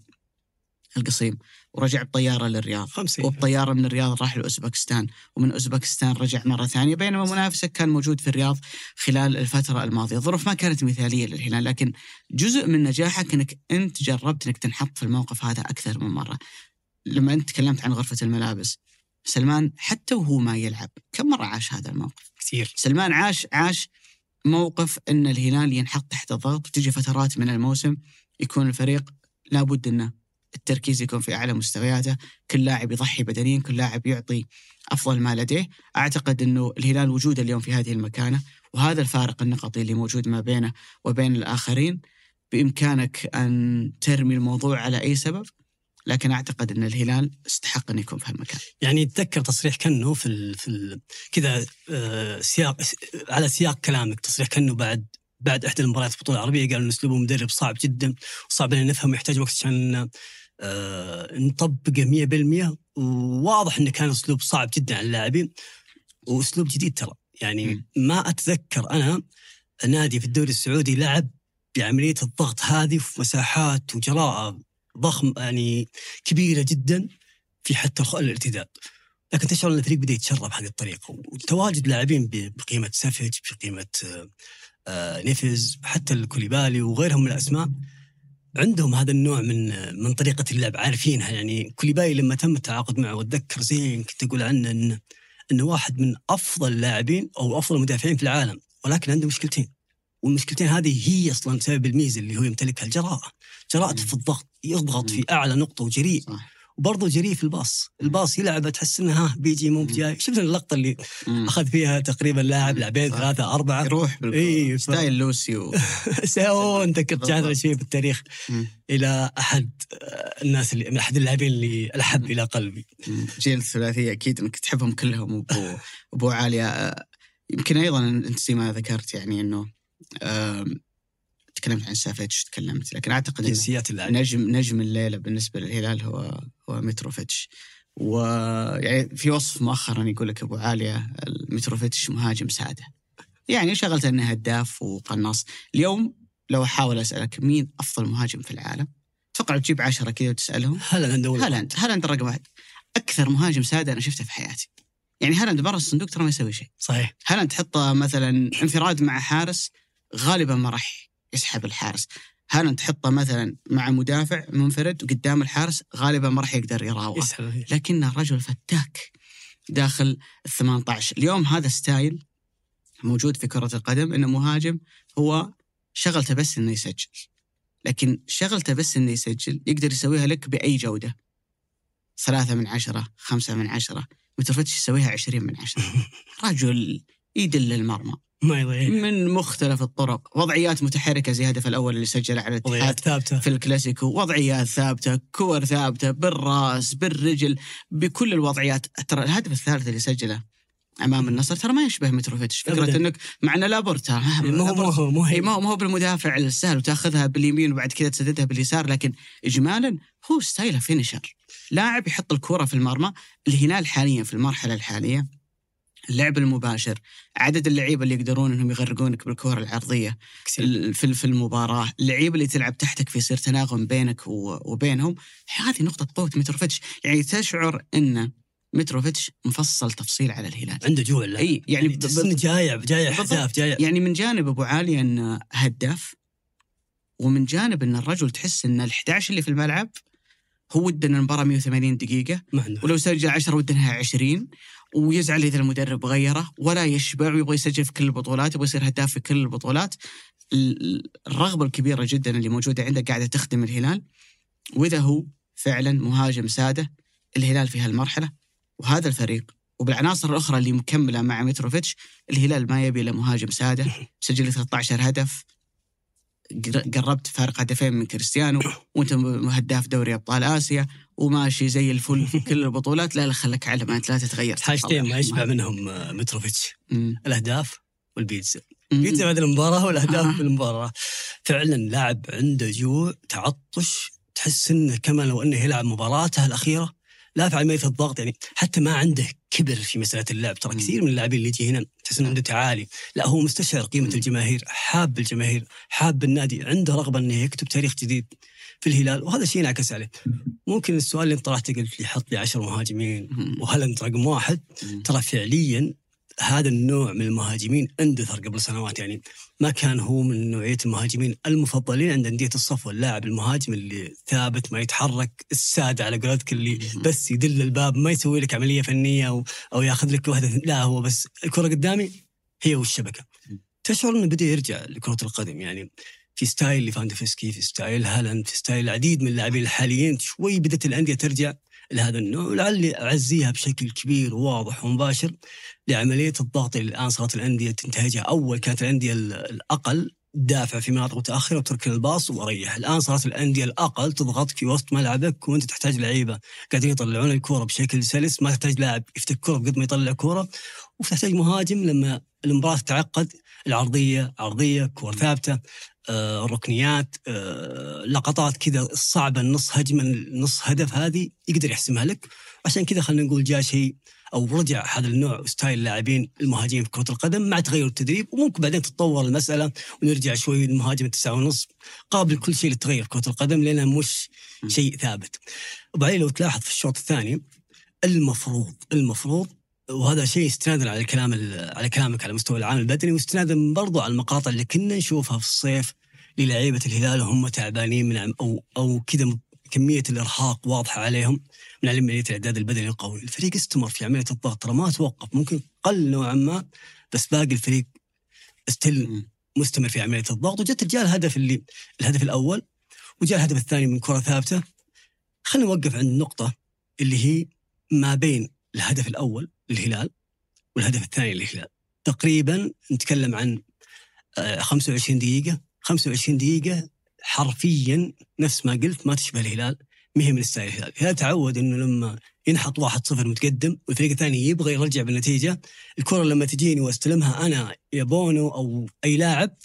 القصيم. ورجع بطيارة للرياض. خمسين. وبطيارة من الرياض راح لأوزبكستان. ومن أوزبكستان رجع مرة ثانية. بينما منافسك كان موجود في الرياض خلال الفترة الماضية، الظروف ما كانت مثالية للهلال لكن جزء من نجاحك إنك أنت جربت إنك تنحط في الموقف هذا أكثر من مرة. لما أنت تكلمت عن غرفة الملابس سلمان حتى وهو ما يلعب كم مرة عاش هذا الموقف؟ كثير. سلمان عاش عاش موقف إن الهلال ينحط تحت الضغط تجي فترات من الموسم يكون الفريق لابد إنه التركيز يكون في أعلى مستوياته، كل لاعب يضحي بدنيا، كل لاعب يعطي أفضل ما لديه، أعتقد إنه الهلال وجوده اليوم في هذه المكانة وهذا الفارق النقطي اللي موجود ما بينه وبين الآخرين بإمكانك أن ترمي الموضوع على أي سبب لكن أعتقد إن الهلال استحق أن يكون في هالمكان. يعني تذكر تصريح كنو في ال في ال كذا آه سياق على سياق كلامك تصريح كنو بعد بعد إحدى المباريات البطولة العربية قال إن أسلوبه مدرب صعب جدا وصعب إن نفهم يحتاج وقت عشان نطبقه 100% وواضح انه كان أسلوب صعب جدا على اللاعبين. وأسلوب جديد ترى. يعني. ما أتذكر أنا نادي في الدوري السعودي لعب بعملية الضغط هذه في مساحات وجراءة ضخم يعني كبيرة جدا في حتى الارتداد. لكن تشعر ان الفريق بدأ يتشرب هذه الطريقة وتواجد لاعبين بقيمة سافيتش بقيمة آه، نيفيز حتى كوليبالي وغيرهم من الأسماء. عندهم هذا النوع من من طريقة اللعب عارفينها. يعني كوليبالي لما تم التعاقد معه واتذكر زين كنت أقول عنه انه إنه واحد من أفضل اللاعبين أو أفضل المدافعين في العالم ولكن عنده مشكلتين. والمشكلتين هذه هي أصلا سبب الميزة اللي هو يمتلكها الجراءة. جراءته في الضغط يضغط في أعلى نقطة وجريء. صح. وبرضه جريء في ال pass. ال pass يلعب تحس انه ها بيجي مو بجاي. شفت اللقطة اللي. أخذ فيها تقريبا لاعب لاعبين ثلاثة أربعة. يروح إي. style لوسيو سو أنت كنت جاهز شيء بالتاريخ مم. إلى أحد الناس اللي من أحد اللاعبين اللي الاحب إلى قلبي. جيل الثلاثية أكيد إنك تحبهم كلهم ابو ابو عاليه يمكن أيضا أنت زي ما ذكرت يعني إنه تكلمت عن سافيتش تكلمت لكن أعتقد جنسيات نجم نجم الليلة بالنسبة للهلال هو هو متروفيتش ويعني في وصف مؤخرا يقول لك أبو عالية متروفيتش مهاجم سادة. يعني شغلت أنه هداف وقناص. اليوم لو أحاول أسألك مين أفضل مهاجم في العالم؟ أتوقع تجيب عشرة كذا وتسألهم. هالاند هالاند. هالاند رقم واحد. أكثر مهاجم سادة أنا شفته في حياتي. يعني هالاند برا الصندوق ترى ما يسوي شيء. صحيح. هالاند تحطه مثلا انفراد مع حارس غالبا ما راح يسحب الحارس. هالاند تحطه مثلا مع مدافع منفرد قدام الحارس غالبا ما راح يقدر يراوغ. لكنه رجل فتاك داخل ال 18 اليوم هذا style موجود في كرة القدم إنه مهاجم هو شغلته بس إنه يسجل. لكن شغلته بس إنه يسجل يقدر يسويها لك بأي جودة. ثلاثة من عشرة خمسة من عشرة. متروفيتش يسويها عشرين من عشرة. رجل يدل المرمى. ما يضيع. من مختلف الطرق. وضعيات متحركة زي الهدف الأول اللي سجله على الاتحاد ثابتة. في الكلاسيكو. وضعيات ثابتة كور ثابتة بالراس بالرجل بكل الوضعيات. ترى الهدف الثالث اللي سجله أمام النصر ترى ما يشبه متروفيتش. فكرة أبداً. إنك مع ان لابورتا. ما هو ما هو ما هو بالمدافع السهل وتاخذها باليمين وبعد كذا تسددها باليسار لكن اجمالا هو ستايله فينشر لاعب يحط الكره في المرمى الهلال حاليا في المرحلة الحالية. اللعب المباشر عدد اللعيبة اللي يقدرون إنهم يغرقونك بالكرة العرضية في في المباراة اللعيبة اللي تلعب تحتك في يصير تناغم بينك وبينهم. هذه نقطة قوة متروفيتش يعني تشعر إن متروفيتش مفصل تفصيل على الهلال. عنده جوع إي يعني يعني جايع جايع اهداف جايع يعني من جانب أبو علي انه هداف ومن جانب إن الرجل تحس إن ال 11 اللي في الملعب هو ود ان المباراه 180 دقيقة. ولو سجل 10 ود انها 20 ويزعل إذا المدرب غيره ولا يشبع ويبغى يسجل في كل البطولات يبغى يصير هداف في كل البطولات. الرغبة الكبيرة جدا اللي موجودة عنده قاعدة تخدم الهلال. وإذا هو فعلا مهاجم سادة الهلال في هالمرحلة. وهذا الفريق وبالعناصر الأخرى اللي مكملة مع متروفيتش الهلال ما يبي إلا مهاجم سادة. سجل 13 هدف. قربت فارق هدفين من كريستيانو. وأنت هداف دوري أبطال آسيا. وماشي زي الفل في كل البطولات. لا لا خليك على ما لا تتغير. حاجتين ما يشبع منهم آه، متروفيتش. الأهداف والبيتزا. البيتزا بعد المباراة والأهداف في المباراه فعلا لاعب عنده جوع تعطش تحس إنه كما لو انه يلعب مباراته الأخيرة. لا في عمليه الضغط يعني حتى ما عنده كبر في مسألة اللعب. ترى كثير من اللاعبين اللي يجي هنا تحس إنه عنده تعالي. لا هو مستشعر قيمة الجماهير حاب الجماهير حاب النادي عنده رغبة إنه يكتب تاريخ جديد. في الهلال وهذا الشيء انعكس عليه. ممكن السؤال اللي طرحته قلت لي حط لي 10 مهاجمين وهالاند رقم واحد؟ ترى فعليا هذا النوع من المهاجمين اندثر قبل سنوات يعني ما كان هو من نوعية المهاجمين المفضلين عند أندية الصفوه اللاعب المهاجم اللي ثابت ما يتحرك السادة على قولتك اللي بس يدل الباب ما يسوي لك عملية فنية أو أو ياخذ لك واحدة لا هو بس الكرة قدامي هي والشبكة. تشعر إنه بدأ يرجع لكرة القدم يعني في style ليفاندوفسكي في style هالاند في style العديد من اللاعبين الحاليين. شوي بدأت الأندية ترجع لهذا النوع ولعلي أعزيها بشكل كبير وواضح ومباشر لعملية الضغط اللي الآن صارت الأندية تنتهجها. أول كانت الأندية الأقل دافع في مناطق متأخرة وتركن الباص وريح، الآن صارت الأندية الأقل تضغط في وسط ملعبك وانت تحتاج لعيبة قاعدين يطلعون الكورة بشكل سلس، ما تحتاج لاعب يفتك كورة بقد ما يطلع كورة، وتحتاج مهاجم لما المباراة تتعقد. العرضية عرضية كور ثابتة. آه، ركنيات آه، لقطات كذا صعبة نص هجمة نص هدف هذه يقدر يحسمها لك عشان كذا خلينا نقول جاء شيء أو رجع هذا النوع ستايل اللاعبين المهاجمين في كرة القدم مع تغير التدريب وممكن بعدين تتطور المسألة ونرجع شوي للمهاجم التسعة ونص قابل كل شيء للتغير في كرة القدم لانها مش شيء ثابت. وبعدين لو تلاحظ في الشوط الثاني المفروض المفروض وهذا شيء استنادا على الكلام على كلامك على مستوى العام البدني واستنادا برضو على المقاطع اللي كنا نشوفها في الصيف للعيبة الهلال وهم تعبانين من أو أو كذا كمية الإرهاق واضحة عليهم من عمليه الإعداد البدني القوي، الفريق استمر في عملية الضغط ترى ما توقف ممكن قل نوعا ما بس باقي الفريق استل مستمر في عملية الضغط. وجت جاء الهدف اللي الهدف الأول وجاء الهدف الثاني من كرة ثابتة. خلينا نوقف عند نقطة اللي هي ما بين الهدف الأول للهلال والهدف الثاني للهلال. تقريبا نتكلم عن 25 آه، دقيقة. 25 دقيقة حرفيا نفس ما قلت ما تشبه الهلال ما هي من ستايل الهلال، الهلال تعود إنه لما ينحط 1-0 متقدم والفريق الثاني يبغى يرجع بالنتيجة، الكرة لما تجيني واستلمها أنا يا بونو أو أي لاعب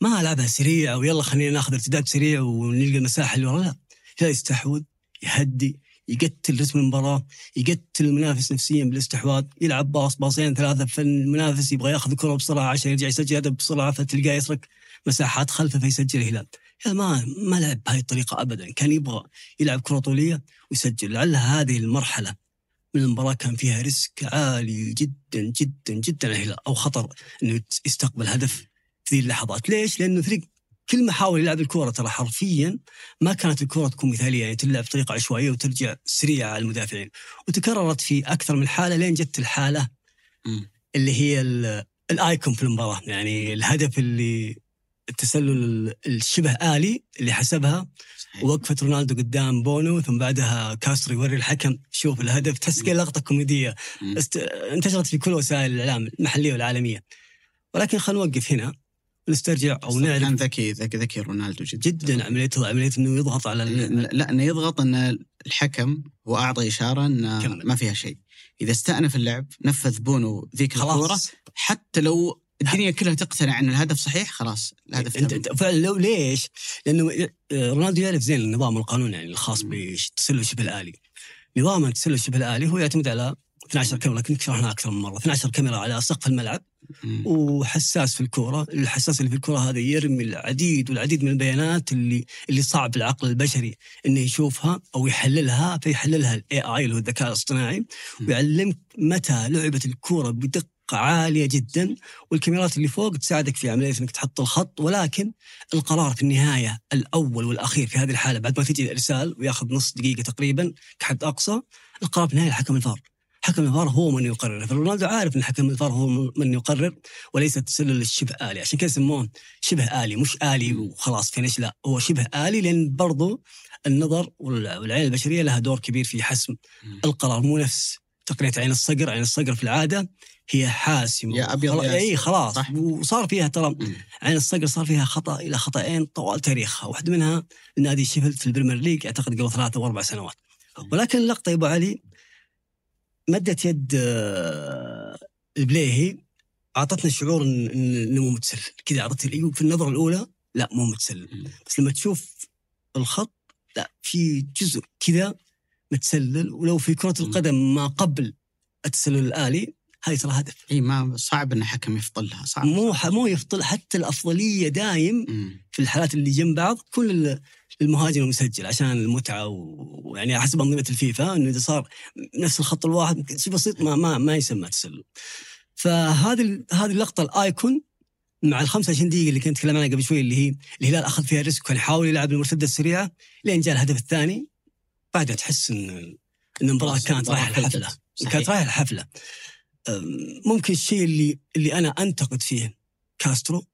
ما ألعبها سريع ويلا خلينا ناخذ ارتداد سريع ونلقى المساحه اللي ورا لا، الهلال يستحوذ يهدي يقتل رتم المباراة، يقتل المنافس نفسيا بالاستحواذ، يلعب باص باصين ثلاثة فالمنافس يبغى ياخذ الكرة بسرعة عشان يرجع يسجل هدف بسرعة فتلقاه يترك مساحات خلفه فيسجل الهلال. ما ما لعب بهذه الطريقة ابدا، كان يبغى يلعب كرة طولية ويسجل، لعل هذه المرحلة من المباراة كان فيها ريسك عالي جدا جدا جدا الهلال. أو خطر إنه يستقبل هدف في ذي اللحظات، ليش؟ لأنه الفريق كل ما حاول يلعب الكرة ترى حرفيا ما كانت الكرة تكون مثالية. يعني تلعب بطريقة عشوائية وترجع سريعة على المدافعين. وتكررت في أكثر من حالة. لين جت الحالة اللي هي ال icon في المباراة. يعني الهدف اللي التسلل الشبه آلي اللي حسبها وقفة رونالدو قدام بونو ثم بعدها كاسترو يوري الحكم. شوف الهدف تحس لقطة كوميدية. است... انتشرت في كل وسائل الإعلام المحلية والعالمية. ولكن خلينا نوقف هنا نسترجع أو نعرف كان ذكي ذكي ذكي رونالدو جدا. جدا عمليه عمليه إنه يضغط على لا إنه يضغط إن الحكم واعطى إشارة انه ما فيها شيء. إذا استأنف اللعب نفذ بونو ذيك الكورة. حتى لو الدنيا كلها تقتنع أن الهدف صحيح خلاص الهدف انت, انت فعلا لو ليش؟ لأنه رونالدو يعرف زين النظام القانوني يعني الخاص بالتسلل الشبه الآلي. نظام التسلل الشبه الآلي هو يعتمد على 12 كاميرا لكن شرحناها أكثر من مرة. 12 كاميرا على سقف الملعب وحساس في الكورة، الحساس اللي في الكورة هذا يرمي العديد والعديد من البيانات اللي اللي صعب العقل البشري إنه يشوفها أو يحللها فيحللها الاي اي اللي هو الذكاء الاصطناعي ويعلمك متى لعبت الكورة بدقة عالية جدا والكاميرات اللي فوق تساعدك في عملية إنك تحط الخط ولكن القرار في النهاية الأول والأخير في هذه الحالة بعد ما تجي الإرسال وياخذ نص دقيقة تقريبا كحد أقصى القرار في النهاية حكم الفار. حكم الفار هو من يقرر. فرونالدو عارف إن حكم الفار هو من يقرر وليس تسلل الشبه آلي. عشان كذا يسموه شبه آلي مش آلي وخلاص finish لا. هو شبه آلي لأن برضو النظر والعين البشرية لها دور كبير في حسم القرار. مو نفس تقنية عين الصقر. عين الصقر في العادة هي حاسمة. يا ابيض يا اي خلاص. صح. وصار فيها ترى عين الصقر صار فيها خطأ إلى خطأين طوال تاريخها. واحدة منها نادي شيفيلد في البريمير ليج أعتقد قبل ثلاثة أو أربع سنوات ولكن اللقطه يا أبو علي مدت يد آه، البليهي أعطتنا شعور إنه مو متسلل. كذا اعطت في النظرة الأولى لا مو متسلل. بس لما تشوف الخط لا في جزء كذا متسلل. ولو في كرة القدم ما قبل التسلل الآلي هذه ترى هدف إي ما صعب إن حكم يفضلها صعب مو مو يفضل حتى الأفضلية دايم مم. في الحالات اللي جنب بعض كل المهاجم المسجل عشان المتعة ويعني حسب أنظمة الفيفا إنه إذا صار نفس الخط الواحد شيء بسيط ما ما ما يسمى تسلل. فهذه ال- هذه اللقطة الأيكون مع ال 25 دقيقة اللي كنت اتكلم عنها قبل شوي اللي هي الهلال أخذ فيها ريسك وكان يحاول يلعب المرتدة السريعة لين جاء الهدف الثاني بعدها تحس إن المباراة كانت رايحة. الحفلة. كانت رايحة الحفلة ممكن الشيء اللي اللي أنا أنتقد فيه كاسترو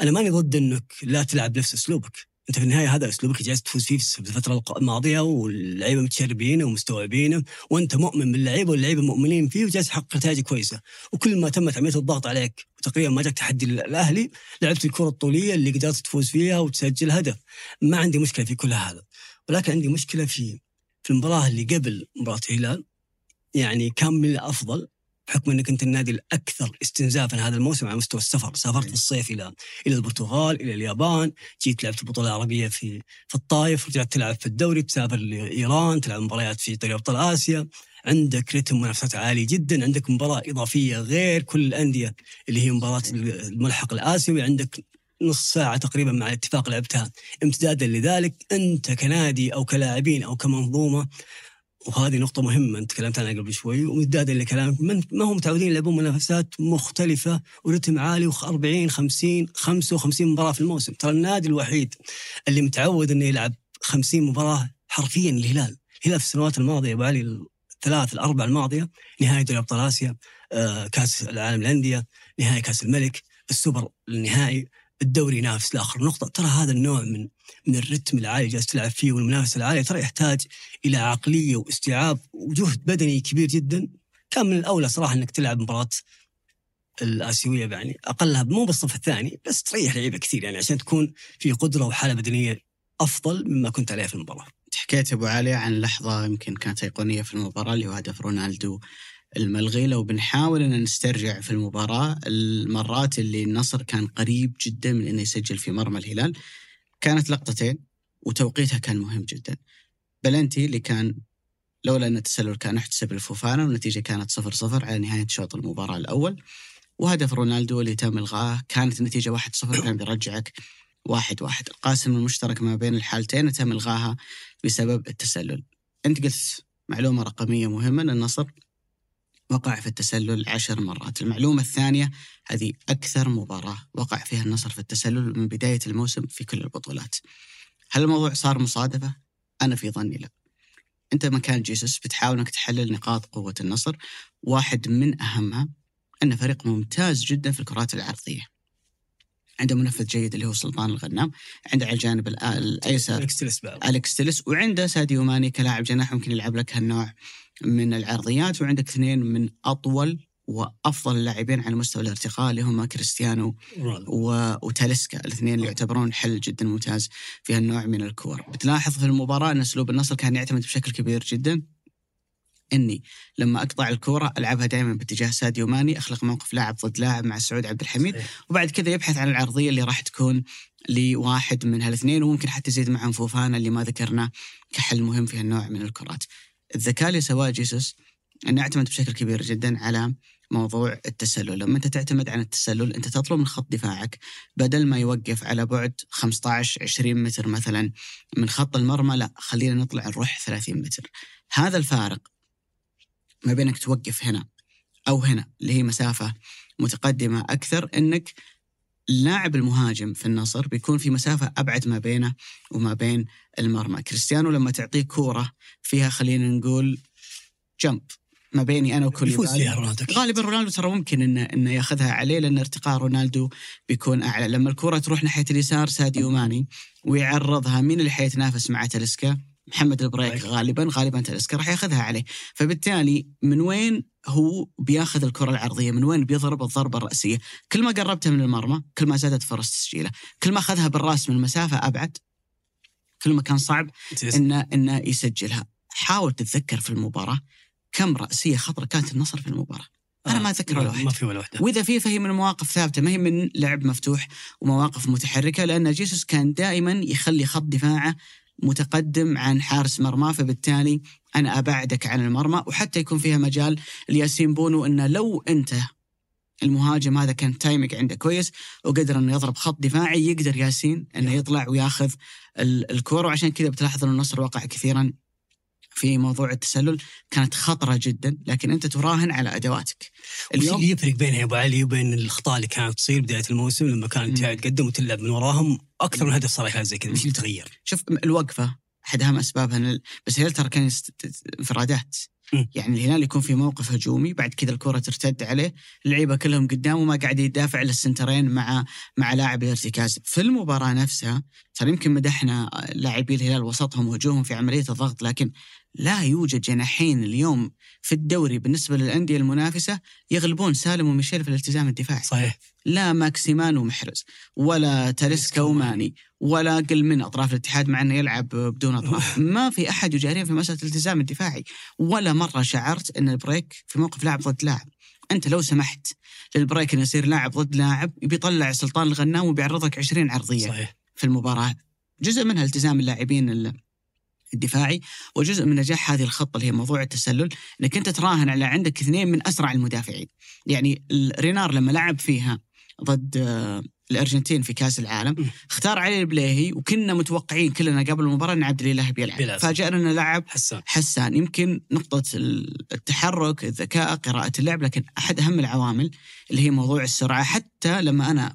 أنا ماني ضد إنك لا تلعب بنفس أسلوبك. أنت في النهاية هذا أسلوبك جالس تفوز فيه في الفترة الماضية واللعيبة متشربينه ومستوعبينه وأنت مؤمن باللعيبة واللعيبة مؤمنين فيه وجالس تحقق نتائج كويسة. وكل ما تمت عملية الضغط عليك وتقريبا ما جاك تحدي الأهلي لعبت الكرة الطولية اللي قدرت تفوز فيها وتسجل هدف. ما عندي مشكلة في كل هذا. ولكن عندي مشكلة في في المباراة اللي قبل مباراة الهلال يعني كان من الأفضل بحكم إنك أنت النادي الأكثر استنزافا هذا الموسم على مستوى السفر، سافرت في الصيف إلى إلى البرتغال، إلى اليابان، جيت لعبت البطولة العربية في في الطايف، رجعت تلعب في الدوري، تسافر لإيران، تلعب مباريات في دوري أبطال آسيا، عندك رتم منافسات عالي جدا، عندك مباراة إضافية غير كل الأندية اللي هي مباراة الملحق الآسيوي، عندك نص ساعة تقريبا مع الاتفاق لعبتها. امتدادا لذلك أنت كنادي أو كلاعبين أو كمنظومة وهذه نقطة مهمة أنت تكلمت عنها قبل شوي ومدادا لكلامك. ما هم متعودين يلعبون منافسات مختلفة ورتم عالي و 40 50 55 مباراة في الموسم، ترى النادي الوحيد اللي متعود إنه يلعب 50 مباراة حرفيا الهلال، الهلال في السنوات الماضية أبو علي الثلاث الأربع الماضية نهاية دوري أبطال آسيا، آه، كأس العالم للأندية، نهاية كأس الملك، السوبر النهائي، الدوري ينافس لآخر نقطة، ترى هذا النوع من من الرتم العالي جالس تلعب فيه والمنافسة العالية ترى يحتاج إلى عقلية واستيعاب وجهد بدني كبير جدا. كان من الأولى صراحة إنك تلعب مباراة الآسيوية يعني. أقلها مو بالصف الثاني بس تريح لعيبة كثير يعني عشان تكون في قدرة وحالة بدنية أفضل مما كنت عليه في المباراة. حكيت أبو علي عن لحظة يمكن كانت أيقونية في المباراة اللي هو هدف رونالدو الملغي لو بنحاول إن نسترجع في المباراة المرات اللي النصر كان قريب جدا من إنه يسجل في مرمى الهلال كانت لقطتين وتوقيتها كان مهم جدا. بلنتي اللي كان لولا إن التسلل كان احتسب لفوفانا والنتيجة كانت 0 0 على نهاية شوط المباراة الأول. وهدف رونالدو اللي تم الغاه كانت النتيجه 1 0 كان بيرجعك واحد واحد. القاسم المشترك ما بين الحالتين تم الغاها بسبب التسلل. أنت قلت معلومة رقمية مهمة ان النصر وقع في التسلل عشر مرات. المعلومة الثانية هذه أكثر مباراة وقع فيها النصر في التسلل من بداية الموسم في كل البطولات. هل الموضوع صار مصادفة؟ أنا في ظني لا. أنت مكان جيسوس بتحاول أنك تحلل نقاط قوة النصر. واحد من أهمها أن فريق ممتاز جدا في الكرات العرضية. عنده منفذ جيد اللي هو سلطان الغنام عنده على الجانب بعد. أليكس تيلس وعنده ساديو ماني كلاعب جناح ممكن يلعب لك هالنوع من العرضيات وعندك اثنين من أطول وأفضل اللاعبين على مستوى الارتقاء اللي هم كريستيانو. و... وتاليسكا الاثنين اللي يعتبرون حل جدا ممتاز في هالنوع من الكور بتلاحظ في المباراة أن أسلوب النصر كان يعتمد بشكل كبير جدا إني لما أقطع الكورة ألعبها دائما باتجاه ساديو ماني أخلق موقف لاعب ضد لاعب مع سعود عبد الحميد صحيح. وبعد كذا يبحث عن العرضية اللي راح تكون لواحد من هالاثنين وممكن حتى يزيد معهم فوفانا اللي ما ذكرناه كحل مهم في هالنوع من الكرات. الذكاء اللي سواه جيسوس أنه يعتمد بشكل كبير جدا على موضوع التسلل، لما أنت تعتمد على التسلل أنت تطلب من خط دفاعك بدل ما يوقف على بعد 15 20 متر مثلا من خط المرمى لا خلينا نطلع نروح 30 متر. هذا الفارق ما بينك توقف هنا أو هنا اللي هي مسافة متقدمة أكثر إنك اللاعب المهاجم في النصر بيكون في مسافة أبعد ما بينه وما بين المرمى، كريستيانو لما تعطيه كورة فيها خلينا نقول جمب ما بيني أنا يفوز وكوليبالي فيها رونالدو. غالبا رونالدو ترى ممكن إنه إنه ياخذها عليه لأن ارتقاء رونالدو بيكون أعلى، لما الكره تروح ناحية اليسار ساديو ماني ويعرضها مين اللي حيتنافس مع تلسكا؟ محمد البريك بريك. غالبا غالبا تلسكا راح ياخذها عليه، فبالتالي من وين هو بياخذ الكرة العرضية؟ من وين بيضرب الضربة الرأسية؟ كل ما قربتها من المرمى كل ما زادت فرص تسجيله، كل ما أخذها بالرأس من مسافه أبعد كل ما كان صعب إنه إنه يسجلها، حاول تتذكر في المباراة كم رأسية خطرة كانت النصر في المباراة. أنا ما اتذكر ولا ما واحد. في ولا واحدة وإذا في فهي من مواقف ثابتة ما هي من لعب مفتوح ومواقف متحركة لأن جيسوس كان دائما يخلي خط دفاعه متقدم عن حارس مرمى فبالتالي أنا أبعدك عن المرمى وحتى يكون فيها مجال لياسين بونو إنه لو أنت المهاجم هذا كان تايمك عنده كويس وقدر إنه يضرب خط دفاعي يقدر ياسين إنه يطلع وياخذ الكورة وعشان كذا بتلاحظ ان النصر وقع كثيرا في موضوع التسلل كانت خطرة جدا لكن أنت تراهن على أدواتك. اليوم اللي يفرق بين أبو علي وبين الأخطاء اللي كانت تصير بداية الموسم لما كان الاتحاد يتقدم وتلعب من وراهم؟ أكثر من هدف صار زي كذا، وش اللي تغير؟ شوف الوقفة أحد أهم أسبابها بس الهلال ترى كان انفرادات. يعني الهلال يكون في موقف هجومي بعد كذا الكرة ترتد عليه اللعيبة كلهم قدامه ما قاعد يدافع إلا السنترين مع مع لاعب الارتكاز. في المباراة نفسها ترى يمكن مدحنا لاعبي الهلال وسطهم وهجومهم في عملية الضغط لكن لا يوجد جناحين اليوم في الدوري بالنسبة للأندية المنافسة يغلبون سالم وميشيل في الالتزام الدفاعي. صحيح. لا ماكسيمان ومحرز ولا تاليسكا وماني ولا أقل من أطراف الاتحاد مع إنه يلعب بدون أطراف. ما في أحد يجاريه في مسألة الالتزام الدفاعي ولا مرة شعرت إن البريك في موقف لاعب ضد لاعب. أنت لو سمحت للبريك انه يصير لاعب ضد لاعب بيطلع سلطان الغنام وبيعرضك 20 عرضية صحيح. في المباراة. جزء منها التزام اللاعبين الدفاعي وجزء من نجاح هذه الخطة اللي هي موضوع التسلل إنك أنت تراهن على عندك اثنين من أسرع المدافعين. يعني رينار لما لعب فيها ضد آه، الأرجنتين في كأس العالم اختار علي البليهي وكنا متوقعين كلنا قبل المباراة إن عبد الإله بيلعب فاجأنا إنه لعب حسان. حسان. يمكن نقطة التحرك الذكاء قراءة اللعب لكن أحد أهم العوامل اللي هي موضوع السرعة. حتى لما أنا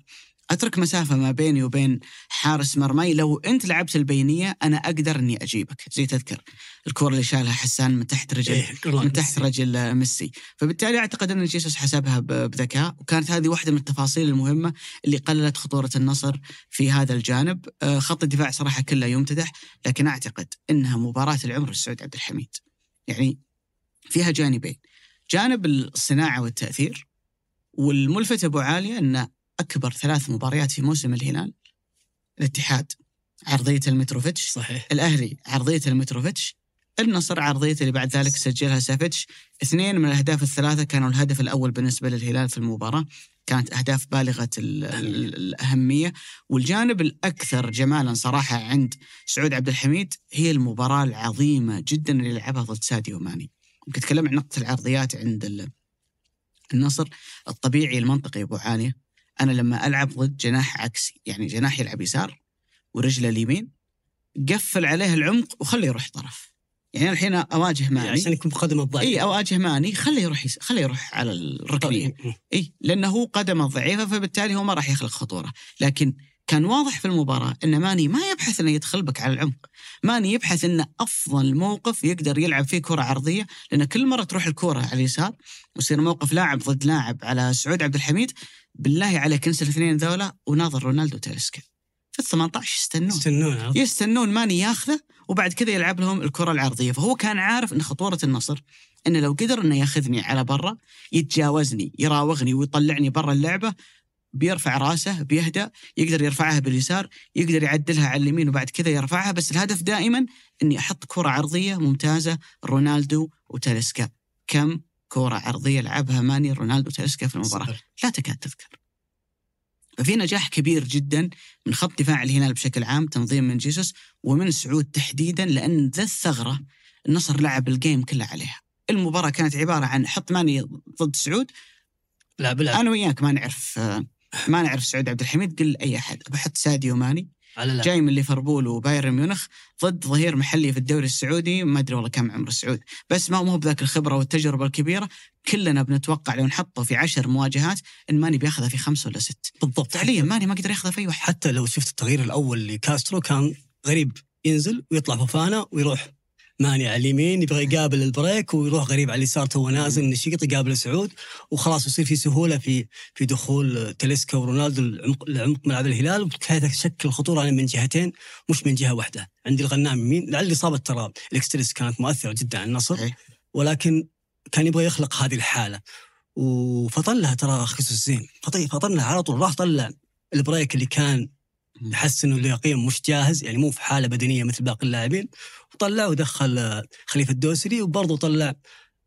أترك مسافة ما بيني وبين حارس مرمي. لو أنت لعبت البينية أنا أقدر إني أجيبك. زي تذكر الكره اللي شالها حسان من تحت رجل إيه من تحت رجل ميسي. فبالتالي أعتقد أن جيسوس حسبها بذكاء. وكانت هذه واحدة من التفاصيل المهمة اللي قللت خطورة النصر في هذا الجانب. آه، خط الدفاع صراحة كله يمتدح لكن أعتقد إنها مباراة العمر السعود عبد الحميد. يعني فيها جانبين. جانب الصناعة والتأثير والملفت أبو عالية انه أكبر ثلاث مباريات في موسم الهلال. الاتحاد عرضية المتروفيتش صحيح. الأهلي عرضية المتروفيتش النصر عرضية اللي بعد ذلك سجلها سافيتش. اثنين من الأهداف الثلاثة كانوا الهدف الأول بالنسبة للهلال في المباراة. كانت أهداف بالغة الأهمية. والجانب الأكثر جمالا صراحة عند سعود عبد الحميد هي المباراة العظيمة جدا اللي لعبها ضد ساديو ماني. ممكن تكلم عن نقطة العرضيات عند النصر. الطبيعي المنطقي أبو عالية. أنا لما ألعب ضد جناح عكسي يعني جناح يلعب يسار ورجله اليمين قفل عليه العمق وخليه يروح طرف. يعني الحين أواجه ماني. عشان يكون بقدم الضعيف. إي أواجه ماني خليه يروح يس... خليه يروح على الركنية. إي لأنه هو قدمه ضعيفة فبالتالي هو ما راح يخلق خطورة. لكن كان واضح في المباراة أن ماني ما يبحث أنه يدخل بك على العمق. ماني يبحث أنه أفضل موقف يقدر يلعب فيه كرة عرضية لأن كل مرة تروح الكرة على اليسار ويصير موقف لاعب ضد لاعب على سعود عبد الحميد بالله عليك انسى الاثنين ذولا وناظر رونالدو تيلسكا في ال 18 يستنون يستنون يستنون ماني ياخذه وبعد كذا يلعب لهم الكرة العرضية. فهو كان عارف إن خطورة النصر إنه لو قدر إنه ياخذني على برا يتجاوزني يراوغني ويطلعني برا اللعبة بيرفع راسه بيهدأ يقدر يرفعها باليسار يقدر يعدلها على اليمين وبعد كذا يرفعها بس الهدف دائما إني أحط كرة عرضية ممتازة رونالدو وتاليسكا. كم كرة عرضية لعبها ماني رونالدو تاليسكا في المباراة؟ صحيح. لا تكاد تذكر. ففي نجاح كبير جدا من خط دفاع الهلال بشكل عام تنظيم من جيسوس ومن سعود تحديدا لأن ذا الثغرة النصر لعب ال game كله عليها. المباراة كانت عبارة عن حط ماني ضد سعود لا بلا. أنا وياك ما نعرف ما نعرف سعود عبد الحميد قل أي أحد بحط ساديو ماني على جاي من ليفربول وبايرن ميونخ ضد ظهير محلي في الدوري السعودي ما أدري والله كم عمر السعود بس ما هو بذاك الخبرة والتجربة الكبيرة كلنا بنتوقع لو نحطه في عشر مواجهات إن ماني بياخذها في خمسة ولا ست. بالضبط. فعليا ماني ما قدر ياخذها في أي واحد. حتى لو شفت التغيير الأول لكاسترو كان غريب ينزل ويطلع فوفانا ويروح. ماني على اليمين يبغى يقابل البريك ويروح غريب على اليسار تو نازل نشيط يقابل سعود وخلاص يصير في سهولة في في دخول تاليسكا ورونالدو لعمق لعمق ملعب الهلال. وبكذا تشكل خطورة من جهتين مش من جهة واحدة. عندي الغنام يمين لعل إصابة ترى الإكستريس كانت مؤثرة جدا على النصر ولكن كان يبغى يخلق هذه الحالة. وفطلها ترى خصوص زين فطلها على طول راح طلع البريك اللي كان حس انه اليقين مش جاهز يعني مو في حالة بدنية مثل باقي اللاعبين. وطلع ودخل آه، خليفة الدوسري وبرضه طلع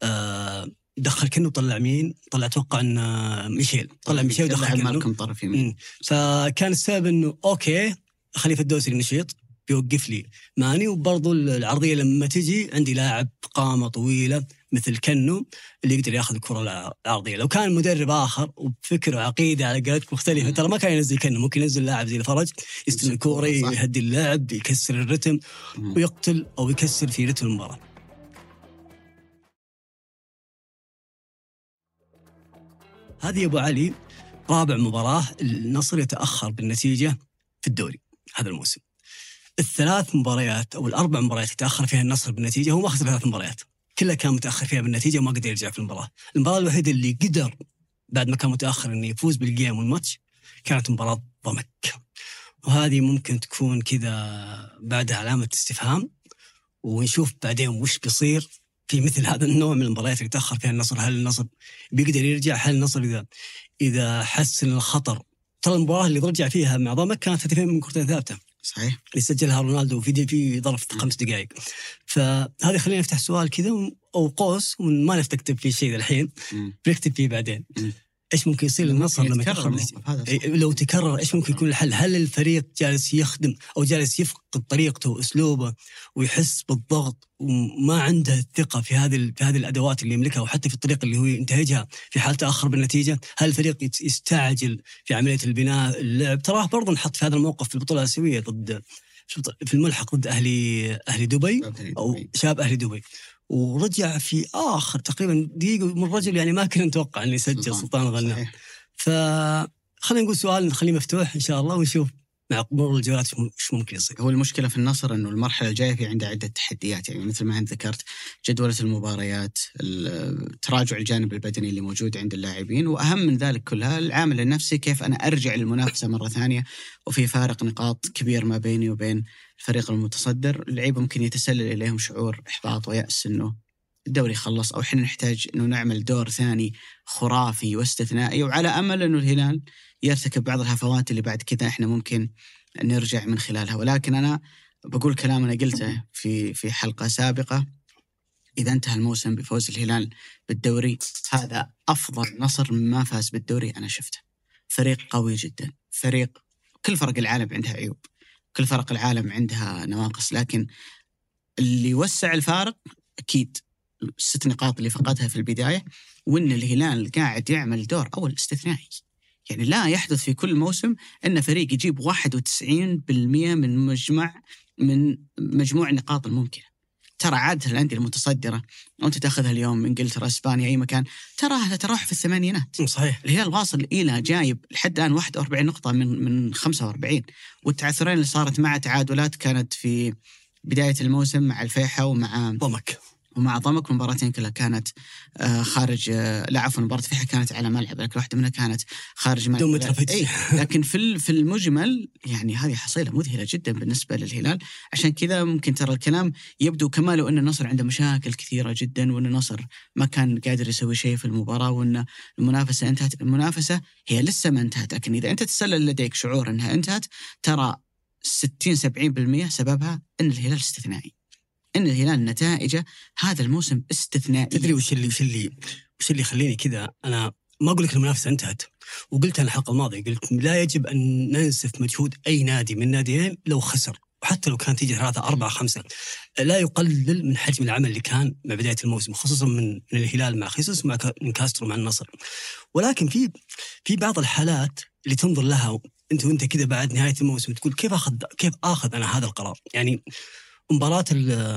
آه دخل كنه طلع مين؟ طلع أتوقع إن آه، ميشيل. طلع ميشيل. ودخل كنه طرف يمين. فكان السبب إنه أوكي خليفة الدوسري نشيط. بيوقف لي. ماني وبرضو العرضية لما تجي عندي لاعب قامة طويلة مثل كنو اللي يقدر ياخذ الكره العرضية. لو كان مدرب آخر وبفكر وعقيدة على قولتك مختلفة ترى ما كان ينزل كنو ممكن ينزل لاعب زي الفرج يستلم الكورة يهدي اللعب يكسر الرتم ويقتل أو يكسر في رتم المباراة. هذه يا أبو علي رابع مباراة النصر يتأخر بالنتيجة في الدوري هذا الموسم. الثلاث مباريات أو الأربع مباريات يتاخر فيها النصر بالنتيجة هو ما خسر ثلاث مباريات. كلها كان متأخر فيها بالنتيجة وما قدر يرجع في المباراة. المباراة الوحيدة اللي قدر بعد ما كان متأخر إنه يفوز بالجيم والماتش كانت مباراة ضمك. وهذه ممكن تكون كذا بعدها علامة استفهام. ونشوف بعدين وش بيصير في مثل هذا النوع من المباريات اللي تأخر فيها النصر. هل النصر بيقدر يرجع؟ هل النصر إذا إذا حس إن الخطر ترى المباراة اللي رجع فيها مع ضمك كانت هدفين من كرتين ثابتة. صحيح. اللي سجلها رونالدو في في ظرف خمس دقائق. فهذا خلينا نفتح سؤال كذا أو قوس وما نكتب فيه شيء الحين. بنكتب فيه بعدين. إيش ممكن يصير للنصر لما يتاخر لو تكرر إيش ممكن يكون الحل؟ هل الفريق جالس يخدم أو جالس يفقد طريقته وأسلوبه ويحس بالضغط وما عنده الثقه في هذه في هذه الأدوات اللي يملكها وحتى في الطريقة اللي هو ينتهجها في حال تأخر بالنتيجة؟ هل الفريق يستعجل في عملية البناء اللعب؟ تراه برضه انحط في هذا الموقف في البطولة الأسيوية ضد في الملحق ضد أهلي أهلي دبي أو شباب أهلي دبي ورجع في آخر تقريبا دقيقة من الرجل يعني ما كنا نتوقع إنه يسجل سلطان. غنام فخلينا نقول سؤال نخليه مفتوح إن شاء الله ونشوف مع مرور الجولات إيش ممكن يصير؟ هو المشكلة في النصر إنه المرحلة الجاية في عندها عدة تحديات. يعني مثل ما أنت ذكرت جدولة المباريات، تراجع الجانب البدني اللي موجود عند اللاعبين وأهم من ذلك كلها العامل النفسي كيف أنا أرجع للمنافسة مرة ثانية. وفي فارق نقاط كبير ما بيني وبين الفريق المتصدر، اللعيبه ممكن يتسلل إليهم شعور إحباط ويأس إنه الدوري خلص أو إحنا نحتاج إنه نعمل دور ثاني خرافي واستثنائي. وعلى أمل إنه الهلال يرتكب بعض الهفوات اللي بعد كذا إحنا ممكن نرجع من خلالها. ولكن أنا بقول كلام أنا قلته في في حلقة سابقة. إذا انتهى الموسم بفوز الهلال بالدوري هذا أفضل نصر ما فاز بالدوري أنا شفته. فريق قوي جدا. فريق كل فرق العالم عندها عيوب. كل فرق العالم عندها نواقص. لكن اللي وسع الفارق أكيد الست نقاط اللي فقدها في البداية وإن الهلال قاعد يعمل دور أول استثنائي. يعني لا يحدث في كل موسم أن فريق يجيب 91% من مجمع من مجموع النقاط الممكنة. ترى عاده الأندية المتصدرة وانت تأخذها اليوم إنجلترا إسبانيا أي مكان تراها تراوح في الثمانينات. صحيح. الهلال واصل إلى جايب لحد الآن 41 نقطة من من 45 والتعثرين اللي صارت مع تعادلات كانت في بداية الموسم مع الفيحة ومع ضمك. ومع ضمك المباراتين كلها كانت آه، خارج آه، لا عفوا مباراة فيها كانت على ملعب لكن واحدة منها كانت خارج ملعب. أي لكن في في المجمل يعني هذه حصيلة مذهلة جدا بالنسبة للهلال. عشان كذا ممكن ترى الكلام يبدو كما لو أن النصر عنده مشاكل كثيرة جدا وأن النصر ما كان قادر يسوي شيء في المباراة وأن المنافسة انتهت. المنافسة هي لسه ما انتهت لكن إذا أنت تسلل لديك شعور أنها انتهت ترى 60 70% سببها أن الهلال استثنائي. إن الهلال نتائجه هذا الموسم استثنائي تدري وش اللي وش اللي وش اللي يخليني كذا؟ أنا ما أقول لك المنافسة انتهت. وقلت أنا الحلقة الماضية قلت لا يجب أن ننسف مجهود أي نادي من ناديين لو خسر. وحتى لو كانت تيجي ثلاثة أربعة خمسة. لا يقلل من حجم العمل اللي كان مع بداية الموسم خصوصا من, من الهلال مع خيسوس مع كاسترو مع النصر. ولكن في في بعض الحالات اللي تنظر لها انت وأنت كذا بعد نهاية الموسم تقول كيف اخذ كيف آخذ أنا هذا القرار؟ يعني مباراة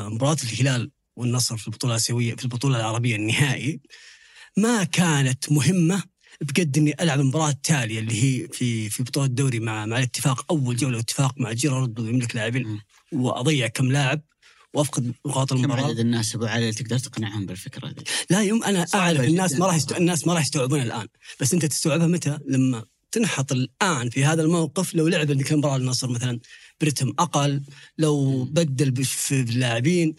مباراة الهلال والنصر في البطولة الآسيوية في البطولة العربية النهائي ما كانت مهمة بقد إني ألعب المباراة التالية اللي هي في في بطولة الدوري مع مع الاتفاق أول جولة اتفاق مع جيرارد ويملك لاعبين وأضيع كم لاعب وأفقد نقاط المباراة. كم عدد الناس أبو علي تقدر تقنعهم بالفكرة دي لا يوم أنا أعرف الناس ما راح. الناس ما راح يستوعبونها الآن. بس أنت تستوعبها متى؟ لما تنحط الآن في هذا الموقف لو لعب اللي كان مباراه النصر مثلا برتم أقل لو بدل في اللاعبين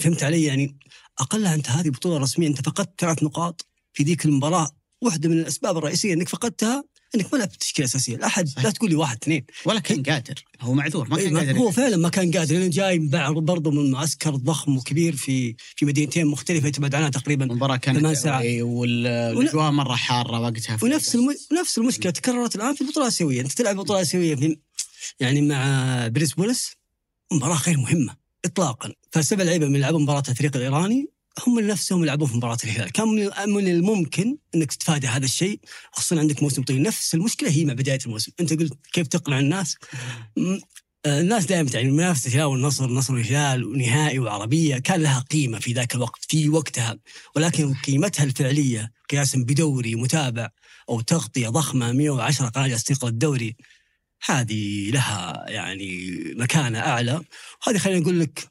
فهمت علي؟ يعني اقلها أنت هذه بطولة رسمية أنت فقدت ثلاث نقاط في ذيك المباراة. واحدة من الأسباب الرئيسية إنك فقدتها إنك ما لعبت تشكيلة أساسية، لا أحد لا تقول لي واحد اثنين. ولا كان قادر. هو معذور ما كان إيه قادر. هو فعلا ما كان قادر. لأنه جاي برضه من معسكر ضخم وكبير في في مدينتين مختلفة تبعد عنها تقريبا المباراة كانت ساعات. والاجواء مرة حارة وقتها ونفس الم... نفس المشكلة تكررت الآن في البطولة الآسيوية، أنت تلعب بطوله آسيوية في يعني مع بريس بولس مباراة غير مهمة اطلاقا. فالسبع لعيبة من يلعبون مباراة الفريق الإيراني هم نفسهم يلعبون في مباراة الهلال، كان من الممكن إنك تتفادى هذا الشيء خصوصا عندك موسم طويل، نفس المشكلة هي مع بداية الموسم، أنت قلت كيف تقنع الناس؟ آه، الناس دائما يعني منافسه الهلال والنصر، نصر والهلال ونهائي وعربيه كان لها قيمة في ذاك الوقت في وقتها، ولكن قيمتها الفعلية قياسا بدوري متابع أو تغطية ضخمة 110 قناة تنقل الدوري هذه لها يعني مكانة أعلى، وهذه خلينا نقول لك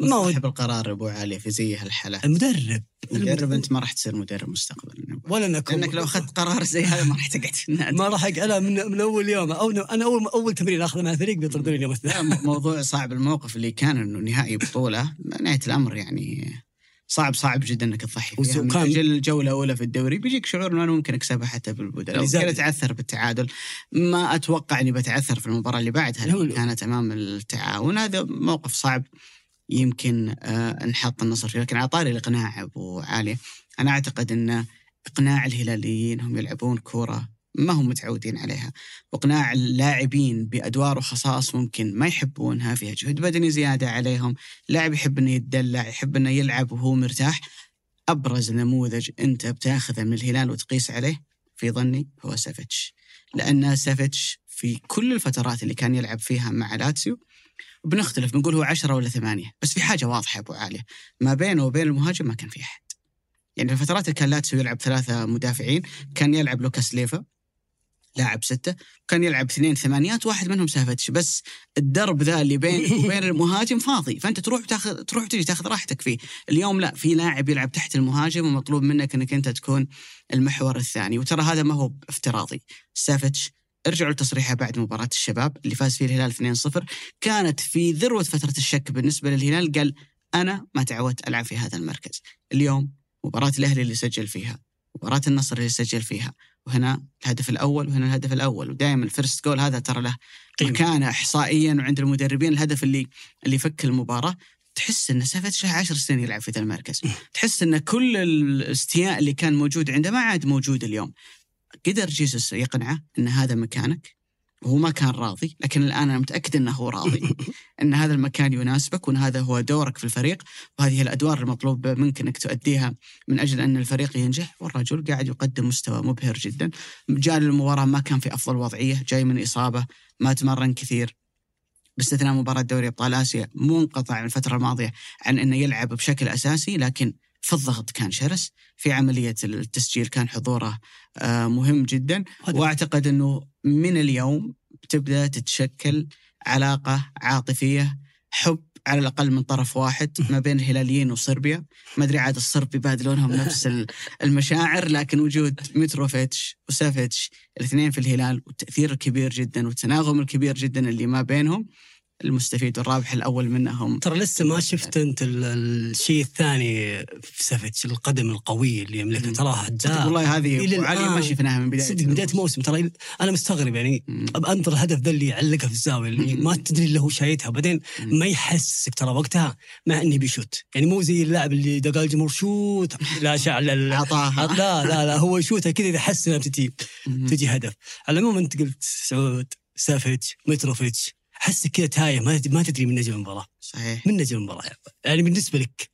ما هو صاحب القرار أبو علي في زي هالحالات المدرب. المدرب أنت ما راح تصير مدرب مستقبلا ولا انك لأنك لو أخذت قرار زي هذا ما راح تقعد في النادي. ما راح أنا من, من أول يوم. أو أنا اول أول تمرين أخذه مع الفريق بيطردوني اليوم الثاني. موضوع صعب. الموقف اللي كان إنه نهائي بطولة نهاية الأمر يعني صعب صعب جدا إنك تضحي فيها من أجل جوله اولى في الدوري بيجيك شعور إنه أنا ممكن أكسبها حتى بالبدلاء لو أتعثر بالتعادل. ما أتوقع إني بتعثر في المباراة اللي بعدها اللي كانت أمام التعاون. هذا موقف صعب يمكن آه، نحط النصر فيه. لكن على طاري الإقناع أبو علي. أنا أعتقد إن إقناع الهلاليين هم يلعبون كوره ما هم متعودين عليها. واقناع اللاعبين بأدوار وخصائص ممكن ما يحبونها فيها جهد بدني زيادة عليهم. لاعب يحب إنه يتدلع يحب إنه يلعب وهو مرتاح. أبرز نموذج أنت بتاخذه من الهلال وتقيس عليه في ظني هو سافيتش. لأن سافيتش في كل الفترات اللي كان يلعب فيها مع لاتسيو بنختلف بنقول هو عشرة ولا ثمانية. بس في حاجة واضحة أبو عالية ما بينه وبين المهاجم ما كان في أحد. يعني في الفترات اللي كان لاتسيو يلعب ثلاثة مدافعين كان يلعب لوكاس ليفا. لاعب ستة كان يلعب اثنين ثمانيات واحد منهم سافيتش بس الدرب ذا اللي بين وبين المهاجم فاضي فأنت تروح تاخذ تروح تجي تاخذ راحتك فيه. اليوم لا في لاعب يلعب تحت المهاجم ومطلوب منك إنك أنت تكون المحور الثاني. وترى هذا ما هو افتراضي. سافيتش ارجعوا لتصريحه بعد مباراة الشباب اللي فاز فيه الهلال 2-0 كانت في ذروة فترة الشك بالنسبة للهلال قال أنا ما تعودت ألعب في هذا المركز. اليوم مباراة الأهلي اللي سجل فيها مباراة النصر اللي سجل فيها وهنا الهدف الأول وهنا الهدف الأول. ودائما ال first goal هذا ترى له مكانة إحصائيا وعند المدربين. الهدف اللي اللي يفك المباراة. تحس ان سافيتش له 10 سنين يلعب في ذا المركز. تحس إن كل الاستياء اللي كان موجود عنده ما عاد موجود اليوم. قدر جيسوس يقنعه إن هذا مكانك؟ وهو ما كان راضي لكن الآن أنا متأكد إنه هو راضي. إن هذا المكان يناسبك وإن هذا هو دورك في الفريق. وهذه الأدوار المطلوب منك إنك تؤديها من أجل أن الفريق ينجح. والرجل قاعد يقدم مستوى مبهر جدا. جاء للمباراة ما كان في أفضل وضعية جاي من إصابة ما تمرن كثير. باستثناء مباراة دوري أبطال آسيا منقطع من الفترة الماضية عن إنه يلعب بشكل أساسي لكن في الضغط كان شرس. في عملية التسجيل كان حضوره آه، مهم جدا. وأعتقد أنه من اليوم تبدأ تتشكل علاقة عاطفية حب على الأقل من طرف واحد ما بين الهلاليين وصربيا. ما أدري عاد الصرب يبادلونهم نفس المشاعر لكن وجود متروفيتش وسافيتش الاثنين في الهلال والتأثير الكبير جدا والتناغم الكبير جدا اللي ما بينهم المستفيد والرابح الأول منهم. ترى لسه ما شفت أنت الشيء الثاني في سافيتش القدم القوي اللي يملكه تراه ده والله هذه علي ما شفناها من بداية. صدق بداية موسم. ترى أنا مستغرب يعني انظر الهدف ذا اللي يعلقها في الزاوية اللي ما تدري إلا هو شايتها. بعدين ما يحسك ترى وقتها مع إني بيشوت. يعني مو زي اللاعب اللي دقال الجمهور شوت لا شعل لا لا لا هو يشوتها كذا إذا حس انها بتجي تجي هدف. على العموم أنت قلت سعود سافيتش متروفيتش. احسك كذا تايه ما ما تدري من نجم المباراة. صحيح. من نجم المباراة يعني بالنسبة لك؟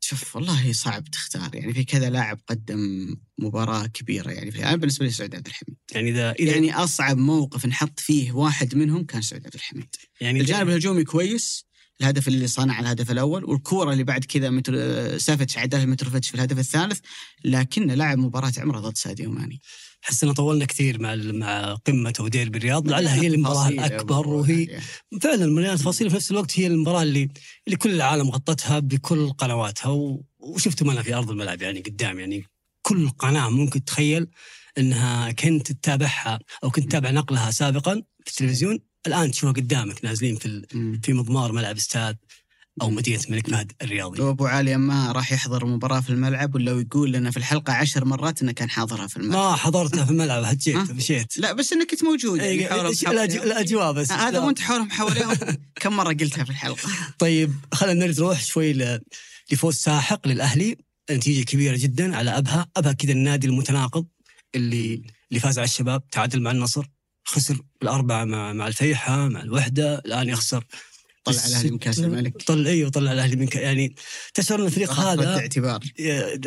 شوف والله صعب تختار. يعني في كذا لاعب قدم مباراة كبيرة يعني. في أنا بالنسبة لي سعود عبد الحميد. يعني اذا يعني أصعب موقف نحط فيه واحد منهم كان سعود عبد الحميد. يعني الجانب الهجومي كويس. الهدف اللي صنع الهدف الأول. والكورة اللي بعد كذا متر سافيتش عدلها متروفيتش في الهدف الثالث. لكن لعب مباراة عمره ضد ساديو ماني. أحس ان طولنا كثير مع مع قمة ودير بالرياض. لعلها هي المباراة الأكبر وهي فعلا مليانه تفاصيل في نفس الوقت هي المباراة اللي اللي كل العالم غطتها بكل قنواتها و... وشفتم أنا في أرض الملعب يعني قدام. يعني كل قناة ممكن تتخيل إنها كنت تتابعها أو كنت تتابع نقلها سابقا في التلفزيون الآن تشوفها قدامك نازلين في في مضمار ملعب استاد. أو مدينة الملك فهد الرياضي. وأبو علي ما راح يحضر المباراه في الملعب ولا يقول لنا في الحلقة عشر مرات إنه كان حاضرها في الملعب. ما حضرتها في الملعب هجيت مشيت. لا بس إنك كنت موجود يعني الاجواء بس هذا وانت حولهم حواليهم كم مرة قلتها في الحلقة. طيب خلينا نروح شوي لفوز ساحق للأهلي نتيجة كبيرة جدا على أبها، أبها كذا النادي المتناقض اللي اللي فاز على الشباب تعادل مع النصر خسر الأربعة مع مع الفيحة مع الوحدة الآن يخسر طلع الأهلي من كأس الملك. طلع أيوه طلع الأهلي من يعني تشعر إن الفريق هذا رد اعتبار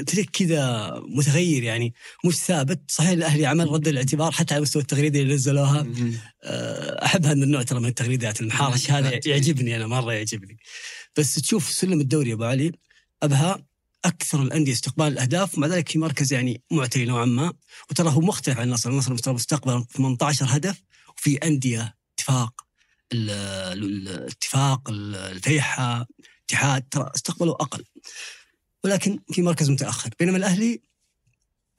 فريق كذا متغير يعني مش ثابت. صحيح الأهلي عمل رد الاعتبار حتى على مستوى التغريده اللي نزلوها. أه، أحب هذا النوع ترى من التغريدات المحارش هذا. يعجبني أنا مرة يعجبني. بس تشوف سلم الدوري يا أبو علي أبها أكثر الأندية استقبال الأهداف ومع ذلك في مركز يعني معتري نوعا ما. وترى هو مختلف عن النصر، النصر مستقبل 18 هدف وفي أندية اتفاق الاتفاق ال- الفيحة اتحاد ترى استقبلوا أقل. ولكن في مركز متأخر. بينما الأهلي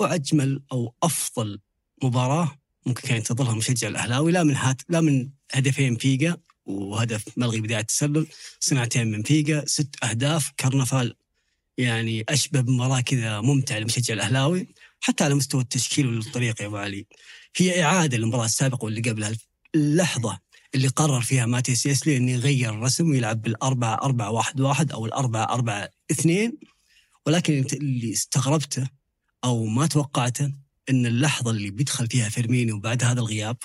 واجمل أو أفضل مباراة ممكن كان ينتظرها مشجع الأهلاوي لا من هات لا من هدفين فيجا وهدف ملغي بداية التسلل صناعتين من فيجا ست أهداف كرنفال يعني أشبه بمباراة كذا ممتعة لمشجع الأهلاوي حتى على مستوى التشكيل والطريقة يا أبو علي. هي إعادة للمباراة السابقة واللي قبلها. اللحظه اللي قرر فيها ماتياس يسلي إنه يغير الرسم ويلعب بالأربعة أربعة واحد واحد أو الأربعة أربعة اثنين. ولكن اللي استغربته أو ما توقعته أن اللحظة اللي بيدخل فيها فيرمينيو بعد هذا الغياب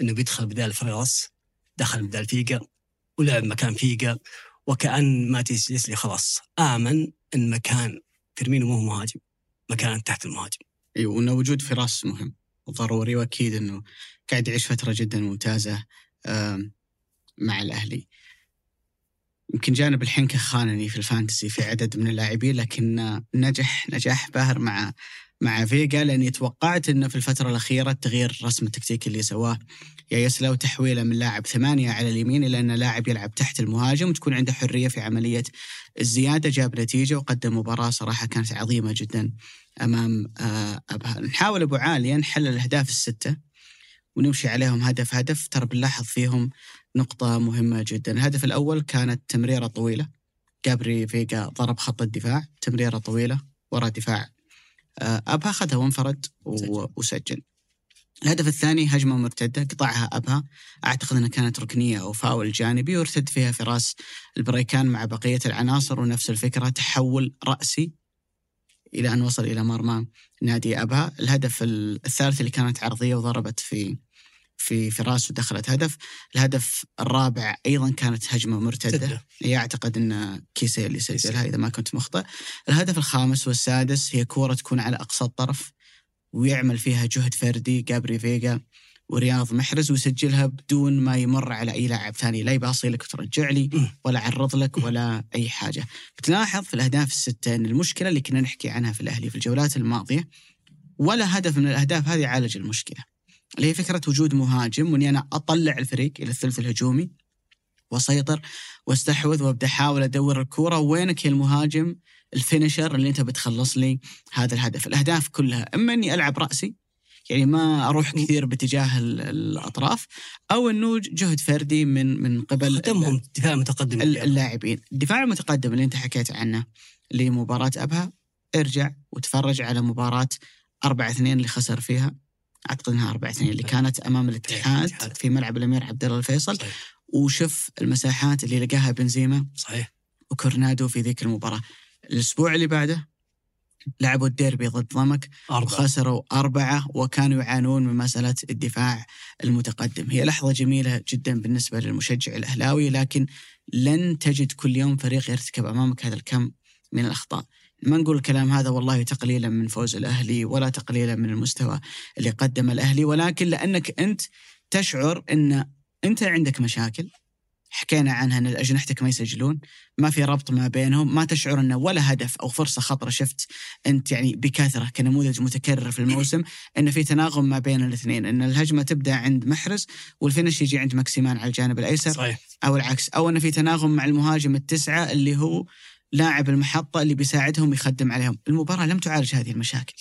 أنه بيدخل بدال فراس دخل بدال فيجا ولعب مكان فيجا وكأن ماتياس يسلي خلاص آمن أن مكان فيرمينيو مو مهاجم مكان تحت المهاجم. أيوه وإنه وجود فراس مهم. وضروري وأكيد إنه قاعد يعيش فترة جدا ممتازة. مع الأهلي. يمكن جانب الحنكة خانني في ال Fantasy في عدد من اللاعبين لكن نجح نجاح باهر مع مع فيجا لأني توقعت إنه في الفترة الأخيرة التغيير الرسم التكتيكي اللي سواه يا يسلو تحويله من لاعب ثمانية على اليمين إلى ان لاعب يلعب تحت المهاجم وتكون عنده حرية في عملية الزيادة. جاب نتيجة وقدم مباراة صراحة كانت عظيمة جدا أمام آه، أبها. نحاول أبو عاليه نحلل الأهداف الستة. ونمشي عليهم هدف هدف. ترى بنلاحظ فيهم نقطة مهمة جدا. الهدف الأول كانت تمريرة طويلة. جابري فيجا ضرب خط الدفاع. تمريرة طويلة وراء دفاع. آه، أبها أخذها وانفرد. وسجل. الهدف الثاني هجمة مرتدة. قطعها أبها. أعتقد أنها كانت ركنية أو فاول جانبي وارتد فيها فراس البريكان مع بقية العناصر ونفس الفكرة. تحول رأسي إلى أن وصل إلى مرمى نادي أبها. الهدف الثالث اللي كانت عرضية وضربت في في فراس ودخلت هدف الهدف الرابع أيضا كانت سدة. هي أعتقد أن كيسي اللي. سجلها إذا ما كنت مخطئ. الهدف الخامس والسادس هي كورة تكون على أقصى الطرف ويعمل فيها جهد فردي جابري فيجا ورياض محرز ويسجلها بدون ما يمر على أي لاعب ثاني. لا يباصي لك وترجع لي. ولا عرض لك ولا أي حاجة. بتلاحظ في الأهداف الستة أن المشكلة اللي كنا نحكي عنها في الأهلي في الجولات الماضية ولا هدف من الأهداف هذه عالج المشكلة. اللي هي فكرة وجود مهاجم وإني أنا أطلع الفريق إلى الثلث الهجومي وأسيطر وأستحوذ وأبدأ أحاول أدور الكورة. وينك يا المهاجم؟ الفينشر اللي أنت بتخلص لي هذا الهدف، الأهداف كلها. أما إني ألعب رأسي يعني ما أروح كثير باتجاه ال- الأطراف أو إنه جهد فردي من من قبل ختمهم دفاع متقدم ال- اللاعبين، الدفاع المتقدم اللي أنت حكيت عنه لمباراة أبها ارجع وتفرج على مباراة 4 2 اللي خسر فيها. أعتقد إنها 4 2 اللي كانت أمام الاتحاد الاتحاد. في ملعب الأمير عبد الله الفيصل. صحيح. وشوف المساحات اللي لقاها بنزيما صحيح. وكورنادو في ذيك المباراة. الأسبوع اللي بعده لعبوا الديربي ضد ضمك أربعة. وخسروا أربعة وكانوا يعانون من مسألة الدفاع المتقدم. هي لحظة جميلة جدا بالنسبة للمشجع الأهلاوي لكن لن تجد كل يوم فريق يرتكب أمامك هذا الكم من الأخطاء. ما نقول الكلام هذا والله تقليلا من فوز الأهلي ولا تقليلا من المستوى اللي قدم الأهلي ولكن لأنك أنت تشعر أن أنت عندك مشاكل حكينا عنها إن أجنحتك ما يسجلون، ما في ربط ما بينهم، ما تشعر إنه ولا هدف أو فرصة خطرة شفت أنت يعني بكثرة كنموذج متكرر في الموسم انه في تناغم ما بين الاثنين، إن الهجمة تبدأ عند محرز والفينش يجي عند ماكسيمان على الجانب الأيسر صحيح. أو العكس، أو انه في تناغم مع المهاجم التسعة اللي هو لاعب المحطة اللي بيساعدهم يخدم عليهم، المباراة لم تعالج هذه المشاكل.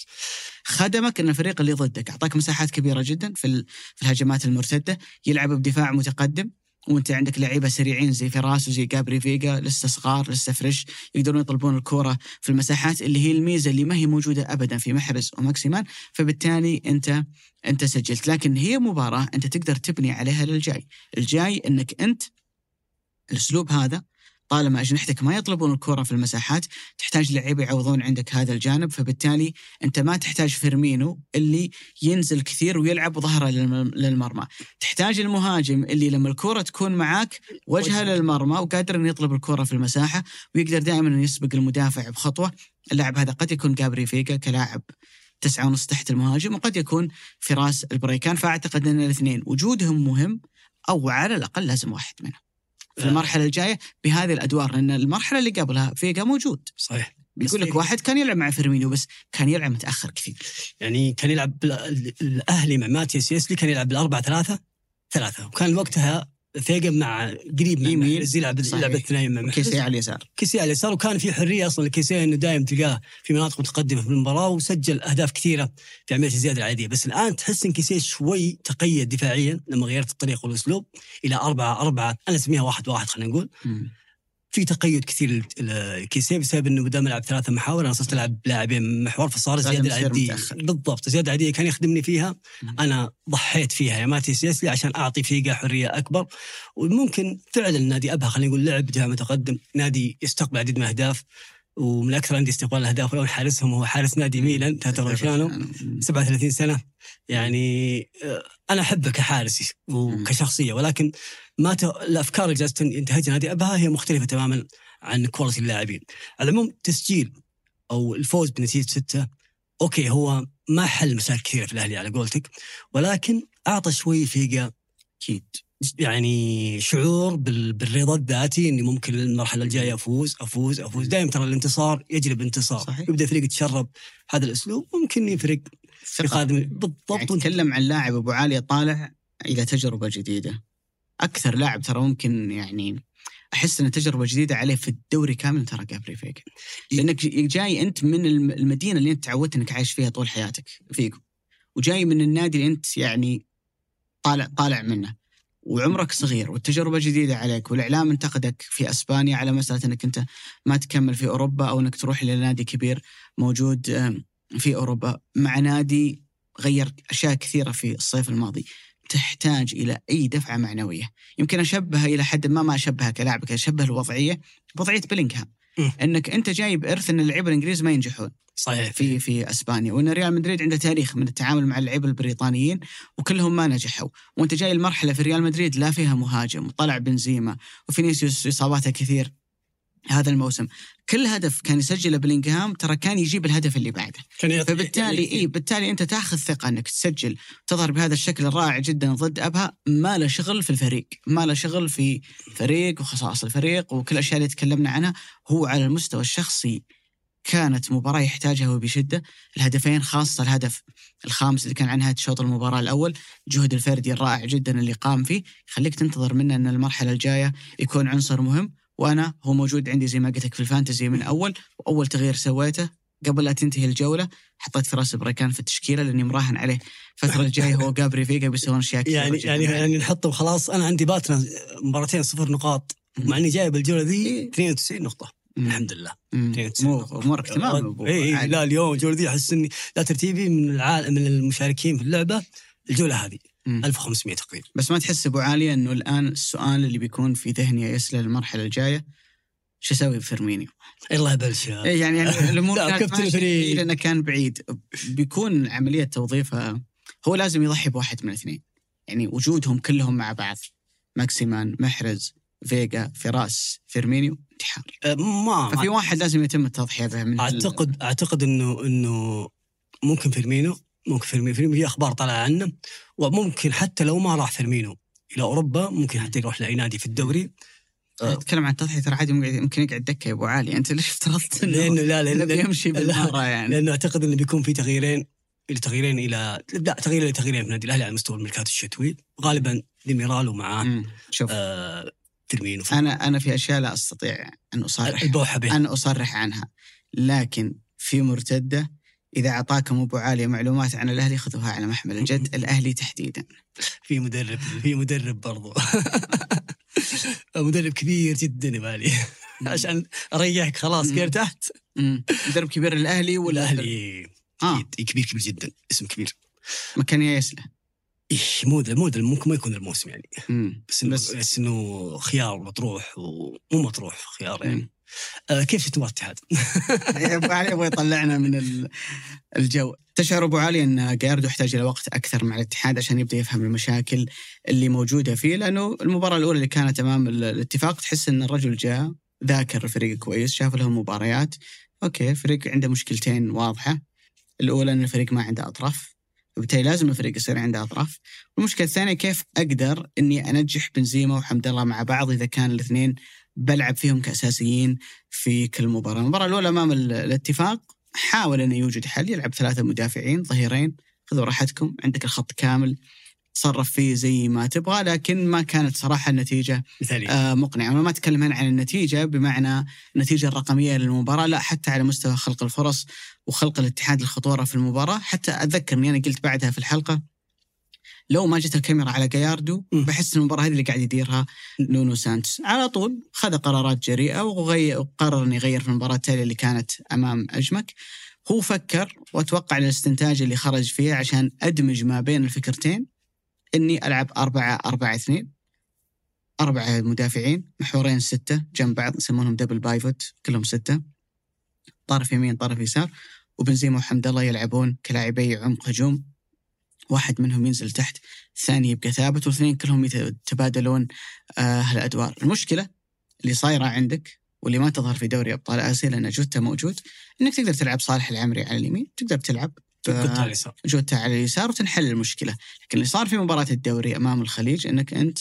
خدمك أن الفريق اللي ضدك. أعطاك مساحات كبيرة جدا في في الهجمات المرتدة، يلعب بدفاع متقدم. وأنت عندك لعيبة سريعين زي فراس وزي جابري فيجا لسه صغار لسه فريش. يقدرون يطلبون الكوره في المساحات اللي هي الميزة اللي ما هي موجودة ابدا في محرز وماكسيمان. فبالتالي انت أنت سجلت. لكن هي مباراة أنت تقدر تبني عليها للجاي. الجاي أنك أنت الأسلوب هذا طالما أجنحتك ما يطلبون الكره في المساحات تحتاج لعيبه يعوضون عندك هذا الجانب فبالتالي أنت ما تحتاج فيرمينو اللي ينزل كثير ويلعب ظهره للم- للمرمى تحتاج المهاجم اللي لما الكره تكون معاك وجهه. للمرمى وقادر إنه يطلب الكره في المساحة ويقدر دائما إنه يسبق المدافع بخطوة اللاعب هذا قد يكون جابري فيجا كلاعب تسعة ونص تحت المهاجم وقد يكون فراس البريكان فأعتقد إن الاثنين وجودهم مهم أو على الأقل لازم واحد منهم في. المرحلة الجاية بهذه الأدوار لأن المرحلة اللي قبلها فيجا موجود صحيح بيقول بس لك واحد كان يلعب مع فيرمينيو بس كان يلعب متأخر كثير يعني كان يلعب الأهلي مع ماتياس يسلي كان يلعب بالأربعة ثلاثة ثلاثة وكان وقتها فيجا مع قريب مع يمين. محرز يلعب. يلعب الاثنين مع محرز كيسي على اليسار. كيسي على اليسار وكان في حرية أصلا لكيسي إنه دائما تلقاه في مناطق متقدمة في المباراة وسجل أهداف كثيرة في عملية الزيادة العادية. بس الآن تحس إن كيسي شوي تقيد دفاعيا لما غيرت الطريقة والأسلوب إلى أربعة أربعة أنا أسميها واحد واحد خلينا نقول. في تقيد كثير ل- لكيسي بسبب إنه بدل ما يلعب ثلاثة محاور. أنا صرت ألعب لاعبين محور فصار العاديه متأخر. بالضبط الزياده العاديه كان يخدمني فيها. مم. أنا ضحيت فيها. يا ماتيس يسلي عشان أعطي فيجا حرية أكبر. وممكن فعلا نادي أبها خلينا نقول لعب دفاع متقدم. نادي يستقبل عديد من الأهداف. ومن أكثر عندي استقبال الأهداف اليوم حارسهم هو حارس نادي ميلان تاتاروشانو 37 سنة. يعني آه، أنا أحبه كحارس وكشخصيه ولكن ما ت... الأفكار اللي جالسه ينتهجها نادي أبها هي مختلفة تماما عن quality اللاعبين. على العموم تسجيل أو الفوز بنتيجة ستة okay هو ما حل مشاكل كثيره في الاهلي على قولتك ولكن أعطى شوي فيجا أكيد. يعني شعور بال... بالرضا الذاتي إني ممكن المرحلة الجاية أفوز أفوز أفوز. دائما ترى الانتصار يجلب انتصار. صحيح. يبدأ الفريق يتشرب هذا الأسلوب ممكن يفرق في. قادم بالضبط. يعني تتكلم عن لاعب أبو عاليه طالع إلى تجربة جديدة. أكثر لاعب ترى ممكن يعني أحس إن تجربة جديدة عليه في الدوري كامل ترى جابري فيجا لأنك جاي أنت من الم- المدينة اللي أنت تعودت إنك عايش فيها طول حياتك فيجو وجاي من النادي اللي أنت يعني طالع طالع منه. وعمرك صغير والتجربة جديدة عليك والإعلام انتقدك في أسبانيا على مسألة إنك أنت ما تكمل في أوروبا أو إنك تروح إلى نادي كبير موجود في أوروبا. مع نادي غير أشياء كثيرة في الصيف الماضي. تحتاج إلى أي دفعة معنوية. يمكن أشبهها إلى حد ما ما أشبهها كلاعب اشبه الوضعية بوضعيه بلينغهام. انك انت جايب ارث ان اللعيبه الانجليز ما ينجحون. صحيح. في في اسبانيا. وان ريال مدريد عنده تاريخ من التعامل مع اللعيبه البريطانيين وكلهم ما نجحوا. وانت جاي المرحلة في ريال مدريد لا فيها مهاجم وطلع بنزيما وفينيسيوس إصاباته كثير هذا الموسم. كل هدف كان يسجله بلينغهام ترى كان يجيب الهدف اللي بعده. فبالتالي إي بالتالي أنت تأخذ ثقة أنك تسجل تظهر بهذا الشكل الرائع جدا ضد أبها. ما له شغل في الفريق، ما له شغل في فريق وخصائص الفريق وكل الاشياء اللي تكلمنا عنها. هو على المستوى الشخصي كانت مباراة يحتاجها وبشدة، الهدفين خاصة الهدف الخامس اللي كان عن نهاية شوط المباراة الأول، جهد الفردي الرائع جدا اللي قام فيه، يخليك تنتظر منه أن المرحلة الجاية يكون عنصر مهم، وأنا هو موجود عندي زي ما قلت لك في ال Fantasy من أول، وأول تغيير سويته قبل لا تنتهي الجولة حطيت فراس بريكان في التشكيلة لأني مراهن عليه الفترة الجاية هو جابري فيجا بيسوون أشياء كثيرة يعني. يعني يعني نحطه وخلاص أنا عندي باتنا مباراتين صفر نقاط مع إني جايب الجولة ذي 92 نقطة مم. الحمد لله مم. 92 مو. امورك تمام اي عادي. لا اليوم الجولة ذي أحس إني لا ترتيبي من العالم من المشاركين في اللعبة الجولة هذه. 1500 تقريبا. بس ما تحس أبو علي إنه الآن السؤال اللي بيكون في ذهني يايسله المرحلة الجاية شو أسوي بفيرمينيو؟ الله يبلش إيه يعني يعني الأمور لا، كانت لأنه كان بعيد. بيكون عملية توظيفها هو لازم يضحي بواحد من الاثنين. يعني وجودهم كلهم مع بعض ماكسيمان محرز فيجا فراس فيرمينيو انتحار. ما ففي واحد لازم يتم التضحية به من اعتقد أعتقد انه إنه ممكن فيرمينو ممكن فيرمينو فيرمينو في أخبار طالعه عنه وممكن حتى لو ما راح فيرمينو. إلى أوروبا ممكن حتى يروح لاي نادي في الدوري. أتكلم عن التضحيه ترى عادي ممكن يقعد دكة يا أبو علي. أنت ليش افترضت إنه لأنه لا لأنه بيمشي بالمرة يعني؟ لأنه أعتقد إنه بيكون في تغييرين إلى تغييرين إلى لا تغيير إلى تغييرين في النادي الأهلي على مستوى الميركاتو الشتوي. غالبا ديميرال ومعاه. شوف. آه فيرمينو. أنا أنا في أشياء لا أستطيع أن اصرح البوحة أن أصرح عنها. لكن في مرتدة إذا أعطاكم أبو عالية معلومات عن الأهلي خذوها على محمل الجد الأهلي تحديدا. في مدرب في مدرب برضو. مدرب كبير جدا يا بالي عشان أريحك خلاص. ارتحت مم. مدرب كبير الأهلي ولا والاهلي آه. كبير كبير جدا. اسم كبير. مكان يا يسله إيه مو مو ممكن ما يكون الموسم يعني. مم. بس إنه بس- بس إنه خيار مطروح ومو مطروح خيار يعني. مم. آه كيف شفت مباراه الاتحاد؟ ابو علي يبغى يطلعنا من ال- الجو. تشعر أبو علي أن جايردو يحتاج إلى وقت أكثر مع الاتحاد عشان يبدأ يفهم المشاكل اللي موجودة فيه لأنه المباراة الأولى اللي كانت أمام ال- الاتفاق تحس أن الرجل جاء ذاكر الفريق كويس شاف لهم مباريات. أوكي الفريق عنده مشكلتين واضحة. الأولى أن الفريق ما عنده أطراف وبالتالي لازم الفريق يصير عنده أطراف. والمشكلة الثانية كيف أقدر إني أنجح بنزيما وحمد الله مع بعض إذا كان الاثنين بلعب فيهم كأساسيين في كل مباراة، المباراة الأولى أمام ال- الاتفاق حاول إنه يوجد حل يلعب ثلاثة مدافعين ظهيرين. خذوا راحتكم عندك الخط كامل تصرف فيه زي ما تبغى لكن ما كانت صراحة النتيجة مثالي آه مقنعة. أنا ما أتكلم هنا عن النتيجة بمعنى النتيجة الرقمية للمباراة لا حتى على مستوى خلق الفرص وخلق الاتحاد الخطورة في المباراة. حتى أتذكر إني أنا قلت بعدها في الحلقة لو ما جت الكاميرا على جاياردو. بحس إن المباراة هذه اللي قاعد يديرها نونو سانتوس. على طول خذ قرارات جريئة وقرر إنه يغير في المباراة التالية اللي كانت أمام أجمك. هو فكر وأتوقع الاستنتاج اللي خرج فيه عشان أدمج ما بين الفكرتين إني ألعب أربعة أربعة اثنين أربعة مدافعين محورين ستة جنب بعض يسمونهم double pivot كلهم ستة طرف يمين طرف يسار وبنزيما وحمد الله يلعبون كلاعبي عمق هجوم. واحد منهم ينزل تحت الثاني يبقى ثابت والاثنين كلهم يتبادلون آه الادوار المشكلة اللي صايرة عندك واللي ما تظهر في دوري أبطال آسيا لأن جوتا موجود إنك تقدر تلعب صالح العمري على اليمين تقدر تلعب آه، على اليسار. جوتا على اليسار وتنحل المشكلة، لكن اللي صار في مباراة الدوري أمام الخليج إنك أنت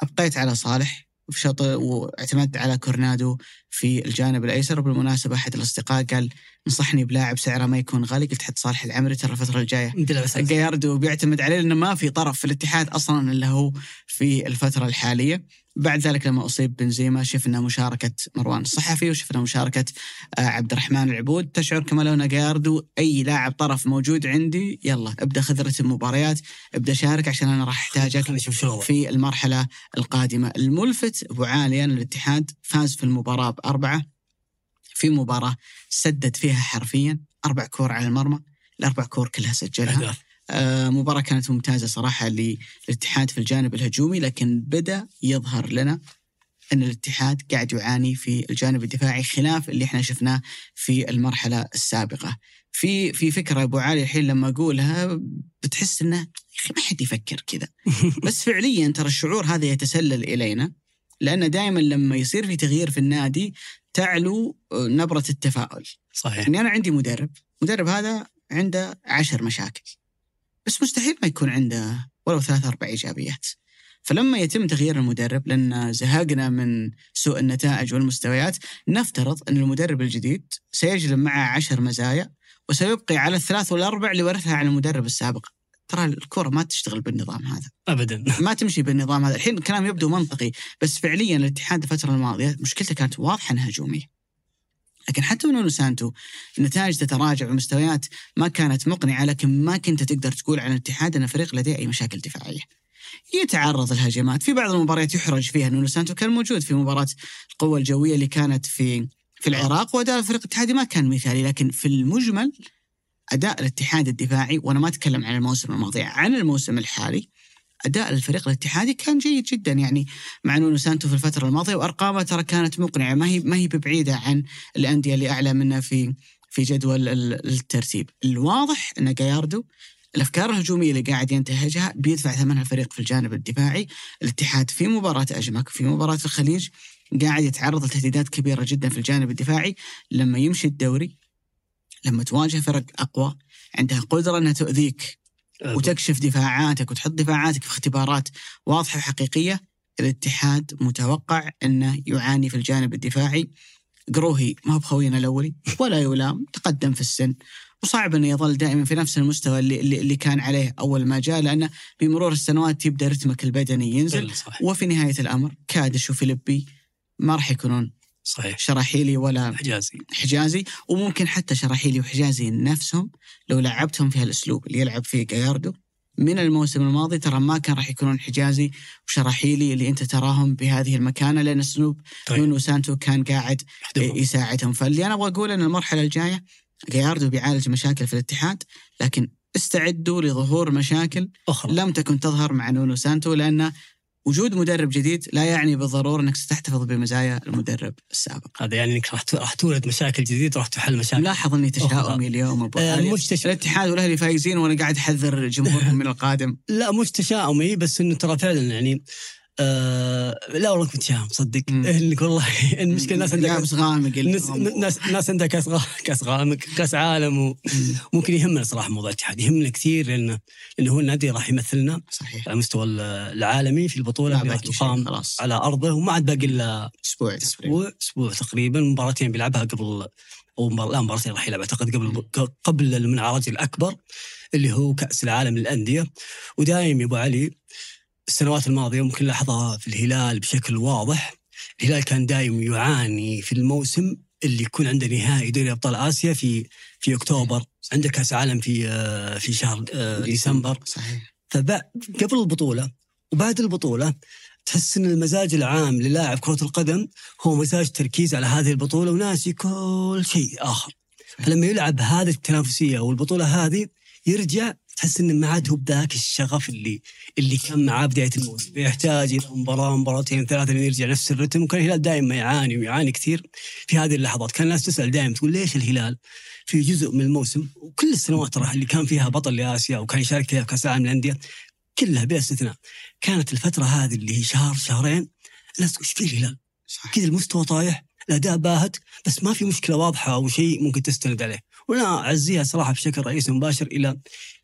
أبقيت على صالح وفي شوط واعتمدت على كورنادو في الجانب الأيسر وبالمناسبة أحد الأصدقاء قال انصحني بلاعب سعره ما يكون غالي قلت حط صالح العمري ترى الفترة الجاية جاياردو بيعتمد عليه لأنه ما في طرف في الاتحاد أصلا إلا هو في الفترة الحالية. بعد ذلك لما أصيب بنزيما شفنا مشاركة مروان الصحفي وشفنا مشاركة آه، عبد الرحمن العبود. تشعر كما لو جاياردو أي لاعب طرف موجود عندي يلا ابدأ خذ رتم مباريات ابدأ شارك عشان أنا راح أحتاجك. في المرحلة القادمة. الملفت أبو عالي ان الاتحاد فاز في المباراة باربعه في مباراة سدد فيها حرفيا أربع كور على المرمى الأربع كور كلها سجلها. آه، مباراة كانت ممتازة صراحة للاتحاد في الجانب الهجومي لكن بدأ يظهر لنا أن الاتحاد قاعد يعاني في الجانب الدفاعي خلاف اللي إحنا شفناه في المرحلة السابقة. في في فكرة أبو علي الحين لما أقولها بتحس أنه يا أخي ما حد يفكر كذا. بس فعليا ترى الشعور هذا يتسلل إلينا. لأن دائما لما يصير في تغيير في النادي تعلو آه، نبرة التفاؤل صحيح اني أنا عندي مدرب، المدرب هذا عنده عشر مشاكل. بس مستحيل ما يكون عنده ولو ثلاث أربع إيجابيات. فلما يتم تغيير المدرب لأن زهقنا من سوء النتائج والمستويات، نفترض أن المدرب الجديد سيجلب معه عشر مزايا وسيبقي على الثلاث والأربع اللي ورثها عن المدرب السابق. ترى الكرة ما تشتغل بالنظام هذا. ابدا. ما تمشي بالنظام هذا. الحين الكلام يبدو منطقي بس فعليا الاتحاد الفترة الماضية مشكلته كانت واضحة إنها هجومية. لكن حتى نونو سانتو النتائج تتراجع ومستويات ما كانت مقنعة لكن ما كنت تقدر تقول عن الاتحاد أن فريق لديه أي مشاكل دفاعية. يتعرض الهجمات. في بعض المباريات يحرج فيها نونو سانتو كان موجود في مباراة القوة الجوية اللي كانت في في العراق وأداء الفريق الاتحادي ما كان مثالي لكن في المجمل أداء الاتحاد الدفاعي وأنا ما أتكلم عن الموسم الماضي عن الموسم الحالي أداء الفريق الاتحادي كان جيد جدا. يعني مع نونو سانتو في الفترة الماضية وأرقامه ترى كانت مقنعة. ما هي ما هي ببعيدة عن الأندية اللي أعلى منها في في جدول ال- الترتيب. الواضح أن جاياردو الأفكار الهجومية اللي قاعد ينتهجها بيدفع ثمنها الفريق في الجانب الدفاعي. الاتحاد في مباراة أجمك في مباراة الخليج قاعد يتعرض لتهديدات كبيرة جدا في الجانب الدفاعي. لما يمشي الدوري لما تواجه فرق أقوى عندها قدرة إنها تؤذيك وتكشف دفاعاتك وتحط دفاعاتك في اختبارات واضحة وحقيقية. الاتحاد متوقع إنه يعاني في الجانب الدفاعي. قروهي ما هو بخوينا الأولي ولا يلام تقدم في السن. وصعب إنه يظل دائما في نفس المستوى اللي, اللي كان عليه أول ما جاء لأنه بمرور السنوات يبدأ رتمك البدني ينزل. وفي نهاية الأمر كادش وفيليبي ما راح يكونون صحيح. شراحيلي ولا حجازي. حجازي وممكن حتى شراحيلي وحجازي نفسهم لو لعبتهم في هالأسلوب اللي يلعب فيه جاياردو من الموسم الماضي ترى ما كان راح يكونون حجازي وشراحيلي اللي أنت تراهم بهذه المكانة لأن أسلوب طيب. نونو سانتو كان قاعد استعدوا لظهور مشاكل أخرى. لم تكن تظهر مع نونو سانتو لأن وجود مدرب جديد لا يعني بالضرورة إنك ستحتفظ بمزايا المدرب السابق. هذا يعني إنك راح تولد مشاكل جديده راح تحل مشاكل ملاحظ إني تشاؤمي اليوم أبو آه،. الاتحاد والأهلي فايزين وأنا قاعد أحذر جمهورهم من القادم. لا مش تشاؤمي بس إنه ترى فعلا يعني آه لا والله كنت متشائم صدق. انك والله المشكلة الناس عندها لابس غامق ناس. ناس عندها كاس. كاس غامق كاس عالم وممكن يهمنا صراحة موضوع الاتحاد يهمنا كثير لأنه لأنه هو النادي راح يمثلنا صحيح على المستوى العالمي في البطولة اللي راح تقام على أرضه وما عاد باقي إلا أسبوع أسبوع أسبوع تقريبا مباراتين بيلعبها قبل أو مبار... لا مباراتين راح يلعب أعتقد قبل قبل المنعرج الأكبر اللي هو كأس العالم للأندية ودايم يا أبو علي السنوات الماضية ممكن لاحظها في الهلال بشكل واضح. الهلال كان دايم يعاني في الموسم اللي يكون عنده نهائي دوري أبطال آسيا في في أكتوبر. عنده كأس عالم في آه، في شهر آه، ديسمبر. صحيح. قبل البطولة وبعد البطولة تحس إن المزاج العام للاعب كرة القدم هو مزاج تركيز على هذه البطولة وناسي كل شيء آخر. فلما يلعب هذه التنافسية والبطولة هذه يرجع تحس إنه ما عاد هو بذاك الشغف اللي اللي كان معاه بداية الموسم. يحتاج إلى مباراة مباراتين ثلاثة لين يرجع نفس الرتم. وكان الهلال دائما يعاني ويعاني كثير في هذه اللحظات. كان الناس تسأل دائما تقول ليش الهلال في جزء من الموسم وكل السنوات ترى اللي كان فيها بطل لآسيا وكان يشارك فيها في كأس العالم للأندية كلها بلا استثناء. كانت الفترة هذه اللي هي شهر شهرين الناس تقول إيش في الهلال؟ كذا المستوى طايح الأداء باهت بس ما في مشكلة واضحة أو شيء ممكن تستند عليه. وأنا أعزيها صراحة بشكل رئيسي مباشر إلى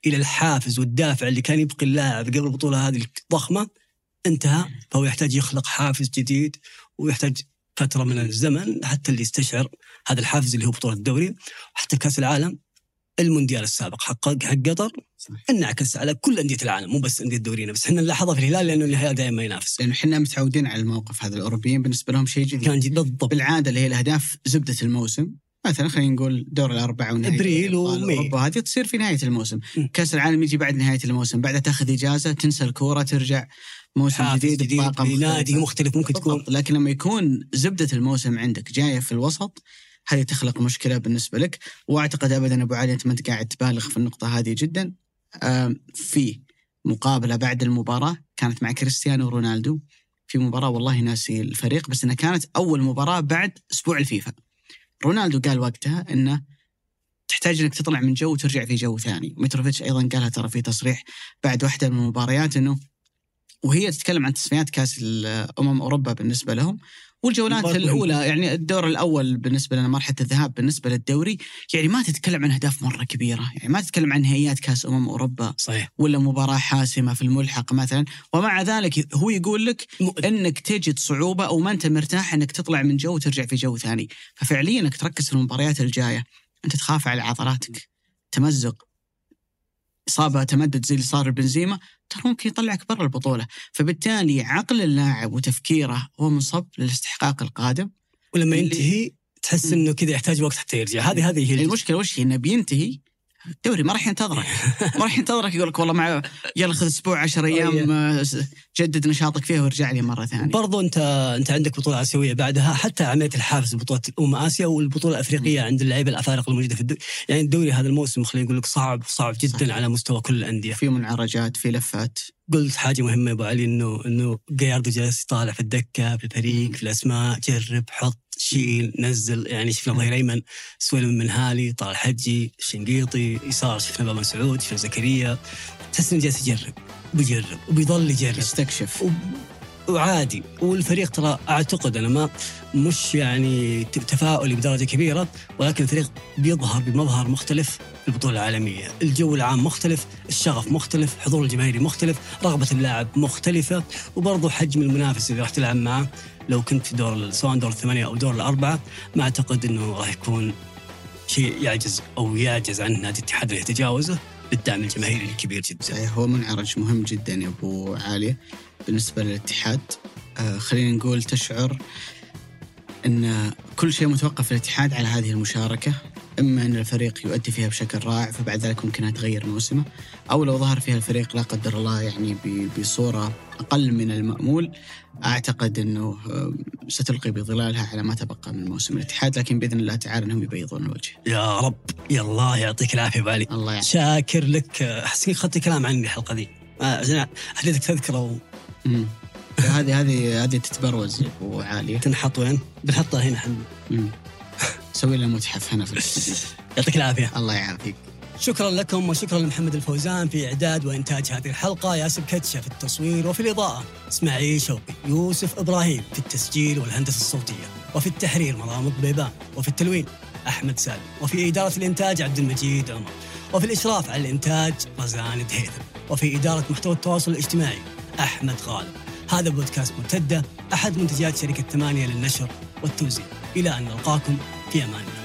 إلى الحافز والدافع اللي كان يبقي اللاعب قبل البطولة هذه الضخمة. انتهى فهو يحتاج يخلق حافز جديد ويحتاج فترة من الزمن حتى اللي يستشعر هذا الحافز اللي هو بطولة الدوري حتى كأس العالم المونديال السابق. حق حق قطر. انعكس على كل أندية العالم مو بس أندية الدوريين. بس إحنا نلاحظها في الهلال لأنه الهلال دائما ينافس. لأنه إحنا متعودين على الموقف هذا الأوروبيين بالنسبة لهم شيء جديد. كان جد بالضبط. بالعادة اللي هي الأهداف زبدة الموسم. مثلا خلينا نقول دور الأربعة ونهاية وماي. أوروبا هذه تصير في نهاية الموسم م. كأس العالم يجي بعد نهاية الموسم بعدها تأخذ إجازة تنسى الكورة ترجع موسم جديد, جديد مختلفة. مختلف ممكن تكون بالضبط. لكن لما يكون زبدة الموسم عندك جاية في الوسط هذه تخلق مشكلة بالنسبة لك وأعتقد ابدا أبو علي أنت ما أنت قاعد تبالغ في النقطة هذه جدا في مقابلة بعد المباراة كانت مع كريستيانو رونالدو في مباراة والله ناسي الفريق بس إنها كانت أول مباراة بعد أسبوع الفيفا رونالدو قال وقتها إنه تحتاج إنك تطلع من جو وترجع في جو ثاني. متروفيتش أيضا قالها ترى في تصريح بعد واحدة من المباريات إنه وهي تتكلم عن تصفيات كأس أمم أوروبا بالنسبة لهم. والجولات. الأولى يعني الدور الأول بالنسبة لنا مرحلة الذهاب بالنسبة للدوري يعني ما تتكلم عن أهداف مرة كبيرة يعني ما تتكلم عن نهائيات كأس أمم أوروبا صحيح. ولا مباراة حاسمة في الملحق مثلا. ومع ذلك هو يقول لك إنك تجد صعوبة أو ما أنت مرتاح إنك تطلع من جو وترجع في جو ثاني. ففعليا إنك تركز في المباريات الجاية. أنت تخاف على عضلاتك تمزق. إصابة تمدد زي اللي صار البنزيما ترى ممكن يطلعك برا البطولة. فبالتالي عقل اللاعب وتفكيره هو منصب للاستحقاق القادم. ولما ينتهي تحس. إنه كذا يحتاج وقت حتى يرجع. هذه هذه هي المشكلة وش هي؟ إنه بينتهي الدوري ما راح ينتظرك. ما راح ينتظرك يقول لك والله مع يلا خذ أسبوع 10 أيام آه، جدد نشاطك فيها وارجع لي مرة ثانية. برضو أنت أنت عندك بطولة آسيوية بعدها حتى عملية الحافز بطولة امم آسيا والبطولة الأفريقية عند اللعيبه الأفارقة الموجودة في الدوري يعني الدوري هذا الموسم خلينا نقول لك صعب صعب جدا صحيح. على مستوى كل الأندية. في منعرجات في لفات. قلت حاجة مهمة يا أبو علي إنه إنه جاياردو جالس يطالع في الدكة في الفريق في الأسماء جرب حط. شيل نزل يعني شفنا ظهير ايمن سويلم من هالي طال حجي شنقيطي يسار شفنا بابا مسعود شفنا زكريا. تحس إنه جالس يجرب بيجرب وبيظل يجرب. يستكشف. و- وعادي. والفريق ترى أعتقد أنا ما مش يعني تفاؤلي بدرجة كبيرة ولكن الفريق بيظهر بمظهر مختلف في البطولة العالمية، الجو العام مختلف، الشغف مختلف، حضور الجماهيري مختلف، رغبة اللاعب مختلفة وبرضه حجم المنافس اللي راح تلعب معه لو كنت في دور سواء دور الثمانية أو دور الأربعة ما أعتقد إنه راح يكون شيء يعجز أو يعجز عن نادي الاتحاد انه يتجاوزه بالدعم الجماهيري الكبير جدا. صحيح هو منعرج مهم جدا يا أبو عاليه بالنسبة للاتحاد آه خلينا نقول تشعر إن كل شيء متوقف في الاتحاد على هذه المشاركة إما إن الفريق يؤدي فيها بشكل رائع فبعد ذلك ممكن تغير موسمه أو لو ظهر فيها الفريق لا قدر الله يعني بصورة أقل من المأمول أعتقد إنه ستلقي بظلالها على ما تبقى من موسم الاتحاد لكن بإذن الله تعالى إنهم يبيضون الوجه. يا رب يا الله يعطيك العافية بالي الله يعافيك. شاكر لك أحس أخذت كلام عني الحلقة ذي عشان تذكرة مم. هذه هذه هذه تتبروز وعاليه. وتنحط وين؟ بنحطها هنا إحنا. سوي لنا متحف هنا في. يعطيك العافية الله يعافيك. شكرا لكم وشكرا لمحمد الفوزان في إعداد وإنتاج هذه الحلقة ياسر كتشة في التصوير وفي الإضاءة إسماعيل شوقي يوسف إبراهيم في التسجيل والهندسة الصوتية وفي التحرير مرام بيبان وفي التلوين أحمد سالم وفي إدارة الإنتاج عبد المجيد عمر وفي الإشراف على الإنتاج رزان دهيثم وفي إدارة محتوى التواصل الاجتماعي أحمد غالب. هذا بودكاست مرتده أحد منتجات شركة ثمانية للنشر والتوزيع. إلى أن نلقاكم في أمان الله.